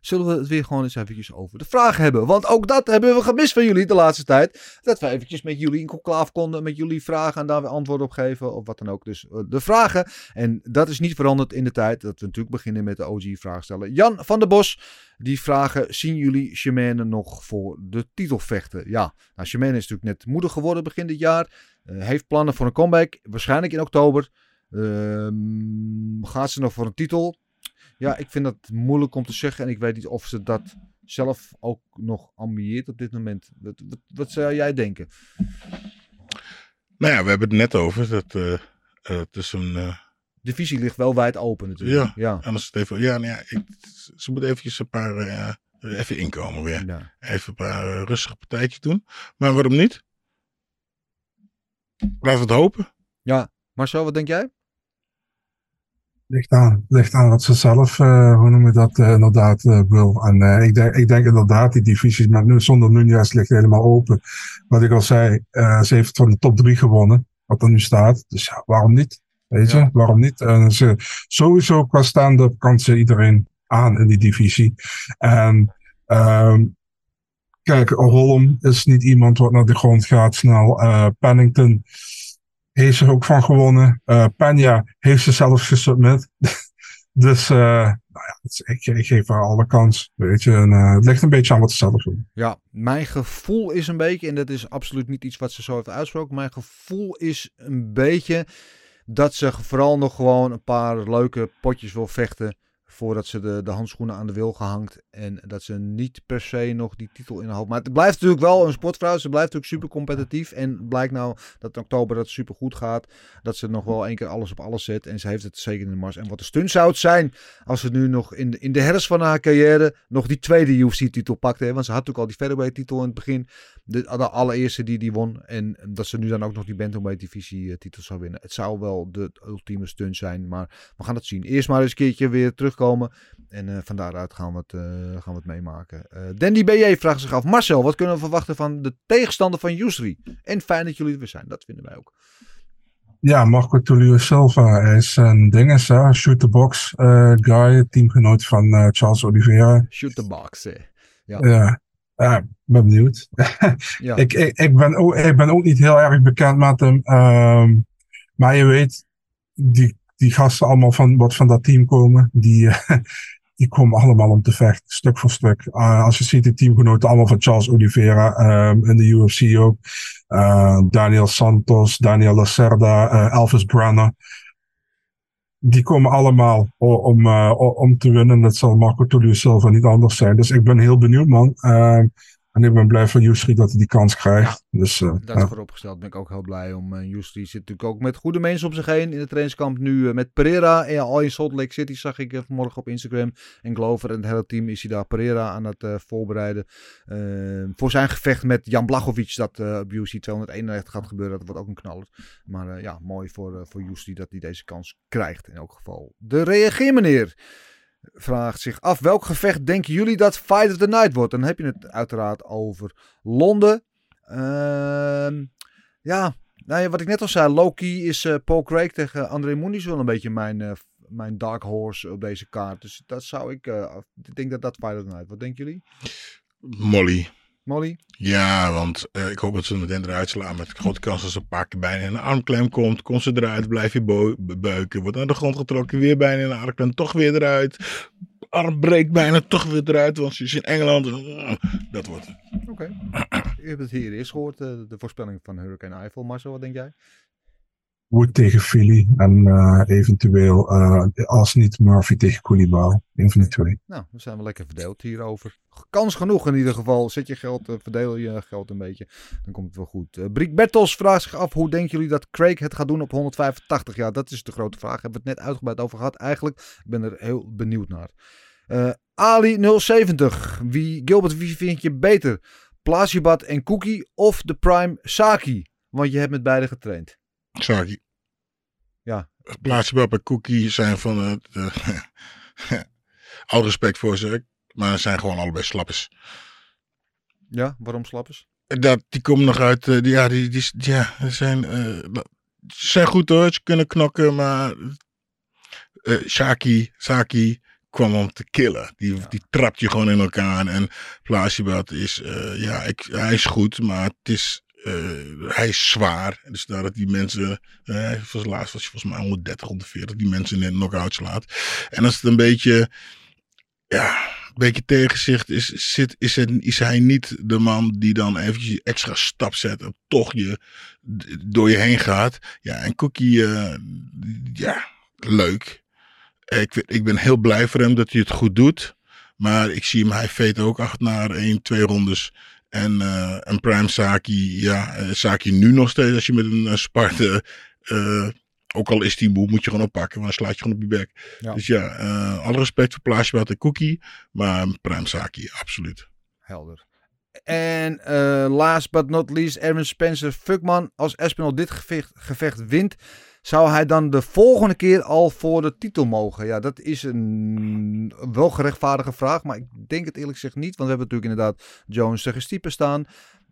Zullen we het weer gewoon eens eventjes over de vragen hebben? Want ook dat hebben we gemist van jullie de laatste tijd. Dat we eventjes met jullie in conclave konden, met jullie vragen en daar weer antwoorden op geven of wat dan ook. Dus eh, de vragen. En dat is niet veranderd in de tijd dat we natuurlijk beginnen met de OG-vraag stellen. Jan van der Bos, die vragen, zien jullie Shemane nog voor de titel vechten? Ja, nou is natuurlijk net moeder geworden begin dit jaar. Eh, heeft plannen voor een comeback, waarschijnlijk in oktober. Ehm, gaat ze nog voor een titel? Ja, ik vind dat moeilijk om te zeggen. En ik weet niet of ze dat zelf ook nog ambieert op dit moment. Wat, wat, wat zou jij denken? Nou ja, we hebben het net over. Dat, het is een... eh, De visie ligt wel wijd open natuurlijk. ja, Ja. anders het even... Ja, nou ja ik, ze moet eventjes een paar... even inkomen weer. Ja. Even een paar rustige partijtjes doen. Maar waarom niet? Laten we het hopen. ja. Marcel, wat denk jij? Ligt aan, ligt aan wat ze zelf, eh, hoe noem je dat, eh, inderdaad eh, wil. En ik, denk, ik denk inderdaad, die divisies met nu zonder Nunez ligt helemaal open. Wat ik al zei, ze heeft van de top drie gewonnen, wat er nu staat. Dus ja, waarom niet? Weet je, Ja. waarom niet? En ze, sowieso qua stand-up kan ze iedereen aan in die divisie. En ehm, kijk, Holm is niet iemand wat naar de grond gaat snel. Pennington heeft er ook van gewonnen. Peña heeft ze zelfs gesubmit. dus eh, nou ja, is- ik, ik geef haar alle kans. Weet je, en, eh, het ligt een beetje aan wat ze zelf doen. Ja, mijn gevoel is een beetje, en dat is absoluut niet iets wat ze zo heeft uitgesproken. Mijn gevoel is een beetje dat ze vooral nog gewoon een paar leuke potjes wil vechten. Voordat ze de, de handschoenen aan de wil gehangt. En dat ze niet per se nog die titel in hoofd. Maar het blijft natuurlijk wel een sportvrouw. Ze blijft natuurlijk super competitief. En blijkt nou dat in oktober dat super goed gaat. Dat ze nog wel één keer alles op alles zet. En ze heeft het zeker in de mars. En wat de stunt zou het zijn als ze nu nog in de, in de herfst van haar carrière nog die tweede UFC-titel pakte. Hè? Want ze had natuurlijk al die featherweight-titel in het begin. De, allereerste die die won. En dat ze nu dan ook nog die bantamweight-divisie-titel zou winnen. Het zou wel de ultieme stunt zijn. Maar we gaan het zien. Eerst maar eens een keertje weer terugkomen. En eh, van daaruit gaan we het, eh, gaan we het meemaken. Eh Dandy BJ vraagt zich af. Marcel, wat kunnen we verwachten van de tegenstander van Yusri? En fijn dat jullie er weer zijn. Dat vinden wij ook. Ja, Marco Tulio Silva is een ding, is, hè, shoot the box guy, teamgenoot van Charles Oliveira. Shoot the box. eh. Ja. Ja, ja, ik ben benieuwd. Ja. ik, ik, ik, ben ook, ik ben ook niet heel erg bekend met hem. ehm, maar je weet, die, die gasten allemaal van wat van dat team komen, die, eh, die komen allemaal om te vechten, stuk voor stuk. Eh, als je ziet, de teamgenoten allemaal van Charles Oliveira ehm, in de UFC ook. Eh, Daniel Santos, Daniel Lacerda, Elvis Brenner. die komen allemaal om, om te winnen. Dat zal Marco Tullius Silva niet anders zijn. Dus ik ben heel benieuwd, man. Ehm, en ik ben blij voor Yusri dat hij die kans krijgt. Dus, eh, Dat ja. is vooropgesteld. Ben ik ook heel blij om. Uh, zit natuurlijk ook met goede mensen om zich heen in het trainingskamp. Nu eh, met Pereira. En ja, al in Salt Lake City zag ik vanmorgen op Instagram. En Glover en het hele team is hij daar Pereira aan het voorbereiden. Eh, voor zijn gevecht met Jan Blachowicz. Dat op UC 291 gaat gebeuren. Dat wordt ook een knaller. Maar ja, mooi voor, voor dat hij deze kans krijgt. In elk geval. De reageer meneer vraagt zich af welk gevecht denken jullie dat Fight of the Night wordt? Dan heb je het uiteraard over Londen. Ehm, ja, nou wat ik net al zei, Loki is eh, Paul Craig tegen André Muniz wel een beetje mijn, eh, mijn dark horse op deze kaart. Dus dat zou ik, eh, ik denk dat dat Fight of the Night. Wat denken jullie? Molly. Molly? Ja, want eh, ik hoop dat ze meteen eruit slaan. Met grote kans dat ze een paar keer bijna in een armklem komt. Komt ze eruit, blijf je buiken. Wordt aan de grond getrokken, weer bijna in een armklem. Toch weer eruit. Arm breekt bijna toch weer eruit. Want ze is in Engeland. Dat wordt. Oké. Je hebt het hier eerst gehoord, eh, de voorspelling van Hurricane Eiffel. Marcel, wat denk jij? Wood tegen Philly. En eh, eventueel, eh, als niet, Murphy tegen Koulibaly. Een van die twee. Nou, dan zijn we lekker verdeeld hierover. Kans genoeg in ieder geval. Zet je geld, eh, verdeel je geld een beetje. Dan komt het wel goed. Uh, Briek Bertels vraagt zich af, hoe denken jullie dat Craig het gaat doen op 185? Ja, dat is de grote vraag. Hebben we het net uitgebreid over gehad eigenlijk. Ik ben er heel benieuwd naar. Uh, Ali 070. Wie, Gilbert, wie vind je beter? Plasibat en Cookie of de Prime Saki? Want je hebt met beide getraind. Saki. Ja. En Cookie zijn van het... Uh, al respect voor ze. Maar ze zijn gewoon allebei slappers. Ja, waarom slappers? Dat, die komen nog uit. Uh, die, ja, die, die, ja, ze zijn, uh, ze zijn goed hoor. Ze kunnen knokken, maar. Uh, Shaki, Saki kwam om te killen. Die, ja. die trapt je gewoon in elkaar. En Plasibat is. ja, ik, hij is goed, maar het is. Hij is zwaar. Dus daar dat die mensen. Uh, laatst was hij volgens mij 130, 140. Die mensen in een knock-out slaat. En als het een beetje. Ja, een beetje tegenzicht is, zit, is, is hij niet de man die dan eventjes extra stap zet en toch je door je heen gaat. Ja, en Cookie, uh, ja, leuk. Ik, ik ben heel blij voor hem dat hij het goed doet. Maar ik zie hem, hij veet ook acht naar één, twee rondes. En, uh, en Prime Saki, ja, uh, Saki nu nog steeds als je met een uh, Sparta... Ook al is die moe, moet je gewoon oppakken, want dan slaat je gewoon op je bek. Ja. Dus ja, uh, alle respect voor Plaasjewaard en Cookie, maar Prime Saki, absoluut. Helder. En last but not least, Erwin Spencer Fuckman. Als Espinal dit gevecht, gevecht wint, zou hij dan de volgende keer al voor de titel mogen? Ja, dat is een wel gerechtvaardige vraag, maar ik denk het eerlijk gezegd niet. Want we hebben natuurlijk inderdaad Jones tegen Stiepen staan.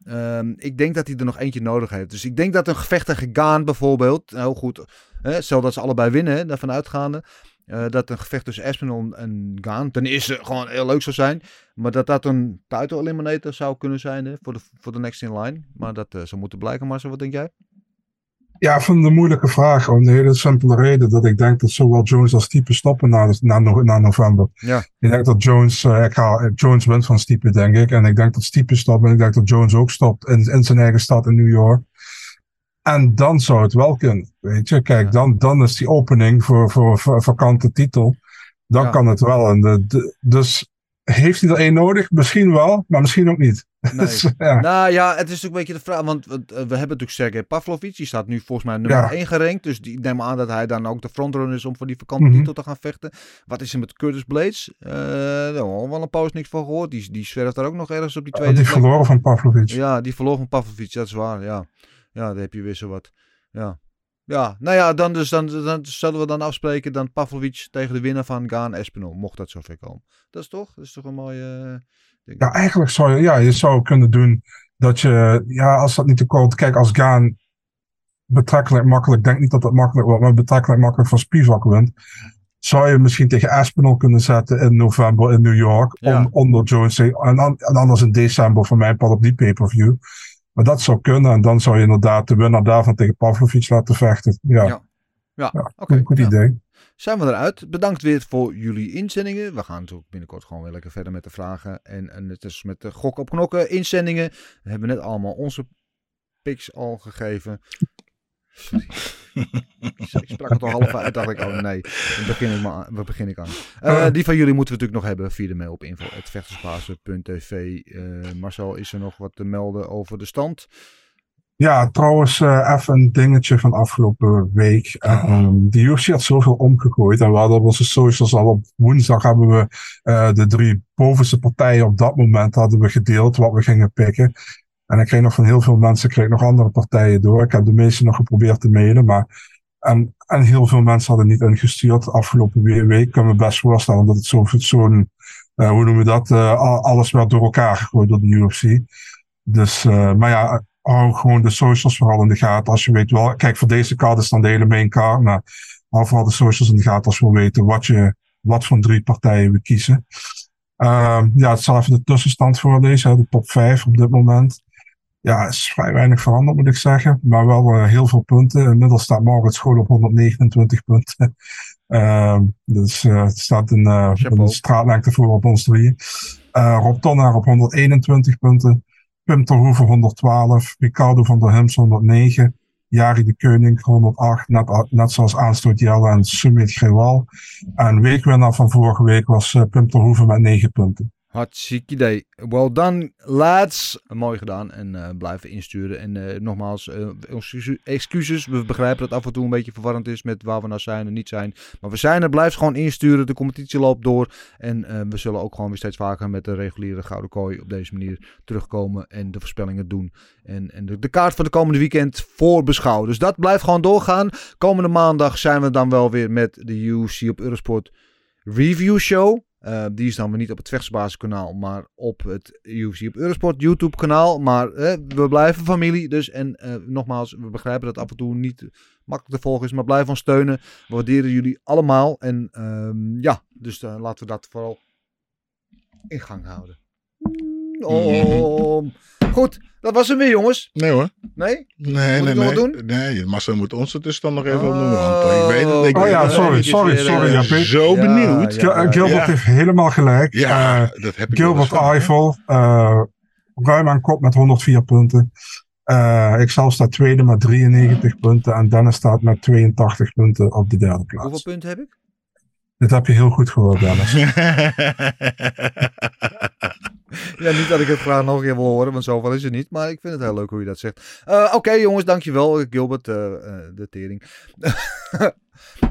Um, ik denk dat hij er nog eentje nodig heeft. Dus ik denk dat een gevecht tegen Gaan bijvoorbeeld, heel goed, hè, stel dat ze allebei winnen, daarvan uitgaande, uh, dat een gevecht tussen Espinol en Gaan ten eerste gewoon heel leuk zou zijn, maar dat dat een title eliminator zou kunnen zijn hè, voor, de, voor de next in line. Maar dat uh, zou moeten blijken, Marcel, wat denk jij? Ja, ik het een moeilijke vraag. Om de hele simpele reden dat ik denk dat zowel Jones als Stiepe stoppen na, na, na november. Ja. Ik denk dat Jones, uh, ik ga, Jones wint van Stiepe, denk ik. En ik denk dat Stiepe stopt. En ik denk dat Jones ook stopt in, in zijn eigen stad in New York. En dan zou het wel kunnen. Weet je, kijk, ja. dan, dan is die opening voor, voor, voor vakante titel. Dan ja. kan het wel. En de, de, dus heeft hij er één nodig? Misschien wel, maar misschien ook niet. Nee. dus, ja. Nou ja, het is natuurlijk een beetje de vraag. Want we, we hebben natuurlijk Sergej Pavlovic. Die staat nu volgens mij nummer 1 ja. gerankt. Dus die, ik neem aan dat hij dan ook de frontrunner is om voor die vakante mm-hmm. titel te gaan vechten. Wat is er met Curtis Blades? Uh, daar hebben we wel een pauze niks van gehoord. Die, die zwerft daar ook nog ergens op die tweede. Die verloren van Pavlovic. Ja, die verloren van Pavlovic. Dat is waar, ja. Ja, daar heb je weer zo wat. Ja. Ja, nou ja, dan, dus, dan, dan zullen we dan afspreken dan Pavlovic tegen de winnaar van Gaan Espinol, mocht dat zover komen. Dat is toch? Dat is toch een mooie... Uh, ja, eigenlijk zou je, ja, je zou kunnen doen dat je, ja, als dat niet te kort, kijk, als Gaan betrekkelijk makkelijk, denk niet dat dat makkelijk wordt, maar betrekkelijk makkelijk van Spivak wint, zou je misschien tegen Aspinall kunnen zetten in november in New York, ja. onder Jones, en, en anders in december voor mijn part op die pay-per-view. Maar dat zou kunnen. En dan zou je inderdaad de winnaar daarvan tegen Pavlovic laten vechten. Ja, ja. oké. Okay. Goed idee. Zijn we eruit. Bedankt weer voor jullie inzendingen. We gaan natuurlijk binnenkort gewoon weer lekker verder met de vragen. En, en het is met de gok op knokken inzendingen. We hebben net allemaal onze picks al gegeven. Sorry. ik sprak het al half uit. dacht ik, oh nee, dan begin ik, maar, waar begin ik aan. Eh, die van jullie moeten we natuurlijk nog hebben via de mail op info.vechtersbazen.tv. Eh Marcel, is er nog wat te melden over de stand? Ja, trouwens, eh, even een dingetje van afgelopen week. Ehm, de UFC had zoveel omgegooid. En we hadden op onze socials al op woensdag hebben we eh, de drie bovenste partijen op dat moment hadden we gedeeld wat we gingen pikken. En ik kreeg nog van heel veel mensen kreeg nog andere partijen door. Ik heb de meeste nog geprobeerd te mailen, maar en, en heel veel mensen hadden niet ingestuurd. Afgelopen we- week kunnen we best voorstellen dat het zo- zo'n, eh, hoe noemen we dat, al- alles werd door elkaar gegooid door de UFC. Dus, maar ja, hou gewoon de socials vooral in de gaten. Als je weet wel, kijk, voor deze kaart is dan de hele main kaart. Maar hou vooral de socials in de gaten als we weten wat, je, wat voor drie partijen we kiezen. Ehm, ja, ik zal even de tussenstand voorlezen, hè, de top 5 op dit moment. Ja, is vrij weinig veranderd, moet ik zeggen. Maar wel eh, heel veel punten. Inmiddels staat Maurits gewoon op 129 punten. Ehm, dus eh, het staat een, eh, een straatlengte voor op ons drieën. Eh Rob Tonnaar op 121 punten. Pim Terhoeven 112. Ricardo van der Hems 109. Jari de Keuning 108. Net, net zoals Aanstoot Jelle en Sumit Grewal. En weekwinnaar van vorige week was eh, Pim Terhoeven met 9 punten. Hartstikke idee. Well done, lads. Mooi gedaan. En eh, blijven insturen. En eh, nogmaals, eh, excuses-. We begrijpen dat af en toe een beetje verwarrend is met waar we nou zijn en niet zijn. Maar we zijn er. Blijf gewoon insturen. De competitie loopt door. En we zullen ook gewoon weer steeds vaker met de reguliere Gouden Kooi op deze manier terugkomen. En de voorspellingen doen. En, en de, kaart van de komende weekend voorbeschouwen. Dus dat blijft gewoon doorgaan. Komende maandag zijn we dan wel weer met de UFC op Eurosport Review Show. Eh, die is dan weer niet op het Vechtsbasiskanaal, maar op het UFC op Eurosport YouTube kanaal. Maar eh, we blijven familie. Dus en eh, nogmaals, we begrijpen dat af en toe niet makkelijk te volgen is. Maar blijf ons steunen. We waarderen jullie allemaal. En ehm, ja, dus laten we dat vooral in gang houden. Oh. Goed, dat was hem weer jongens. Nee hoor. Nee? Nee, Moet nee, nee. wat doen? Nee, Marcel moet onze tussenstand nog even opnoemen. want Ik weet het. Ik Oh ja, het. sorry, sorry, sorry. Ja, Ik ben zo benieuwd. Gil- eh, Gilbert heeft helemaal gelijk. Ja, Eh, dat heb ik Gilbert Eiffel, eh, ruim aan kop met 104 punten. Eh ik zelf sta tweede met 93 punten. En Dennis staat met 82 punten op de derde plaats. Hoeveel punten heb ik? Dit heb je heel goed gehoord, Dennis. Ja, niet dat ik het graag nog een keer wil horen, want zoveel is het niet. Maar ik vind het heel leuk hoe je dat zegt. Eh, Oké jongens, dankjewel Gilbert, eh, eh, de tering.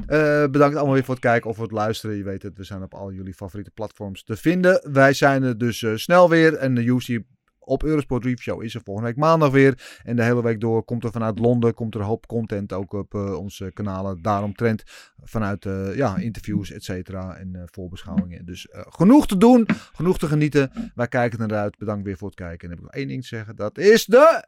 Bedankt allemaal weer voor het kijken of voor het luisteren. Je weet het, we zijn op al jullie favoriete platforms te vinden. Wij zijn er dus snel weer. En de UFC op Eurosport Show is er volgende week maandag weer. En de hele week door komt er vanuit Londen komt er een hoop content ook op eh, onze kanalen. Daaromtrent vanuit eh, ja, interviews, et cetera. En eh, voorbeschouwingen. Dus genoeg te doen, genoeg te genieten. Wij kijken er naar uit. Bedankt weer voor het kijken. En dan heb ik nog één ding te zeggen. Dat is de...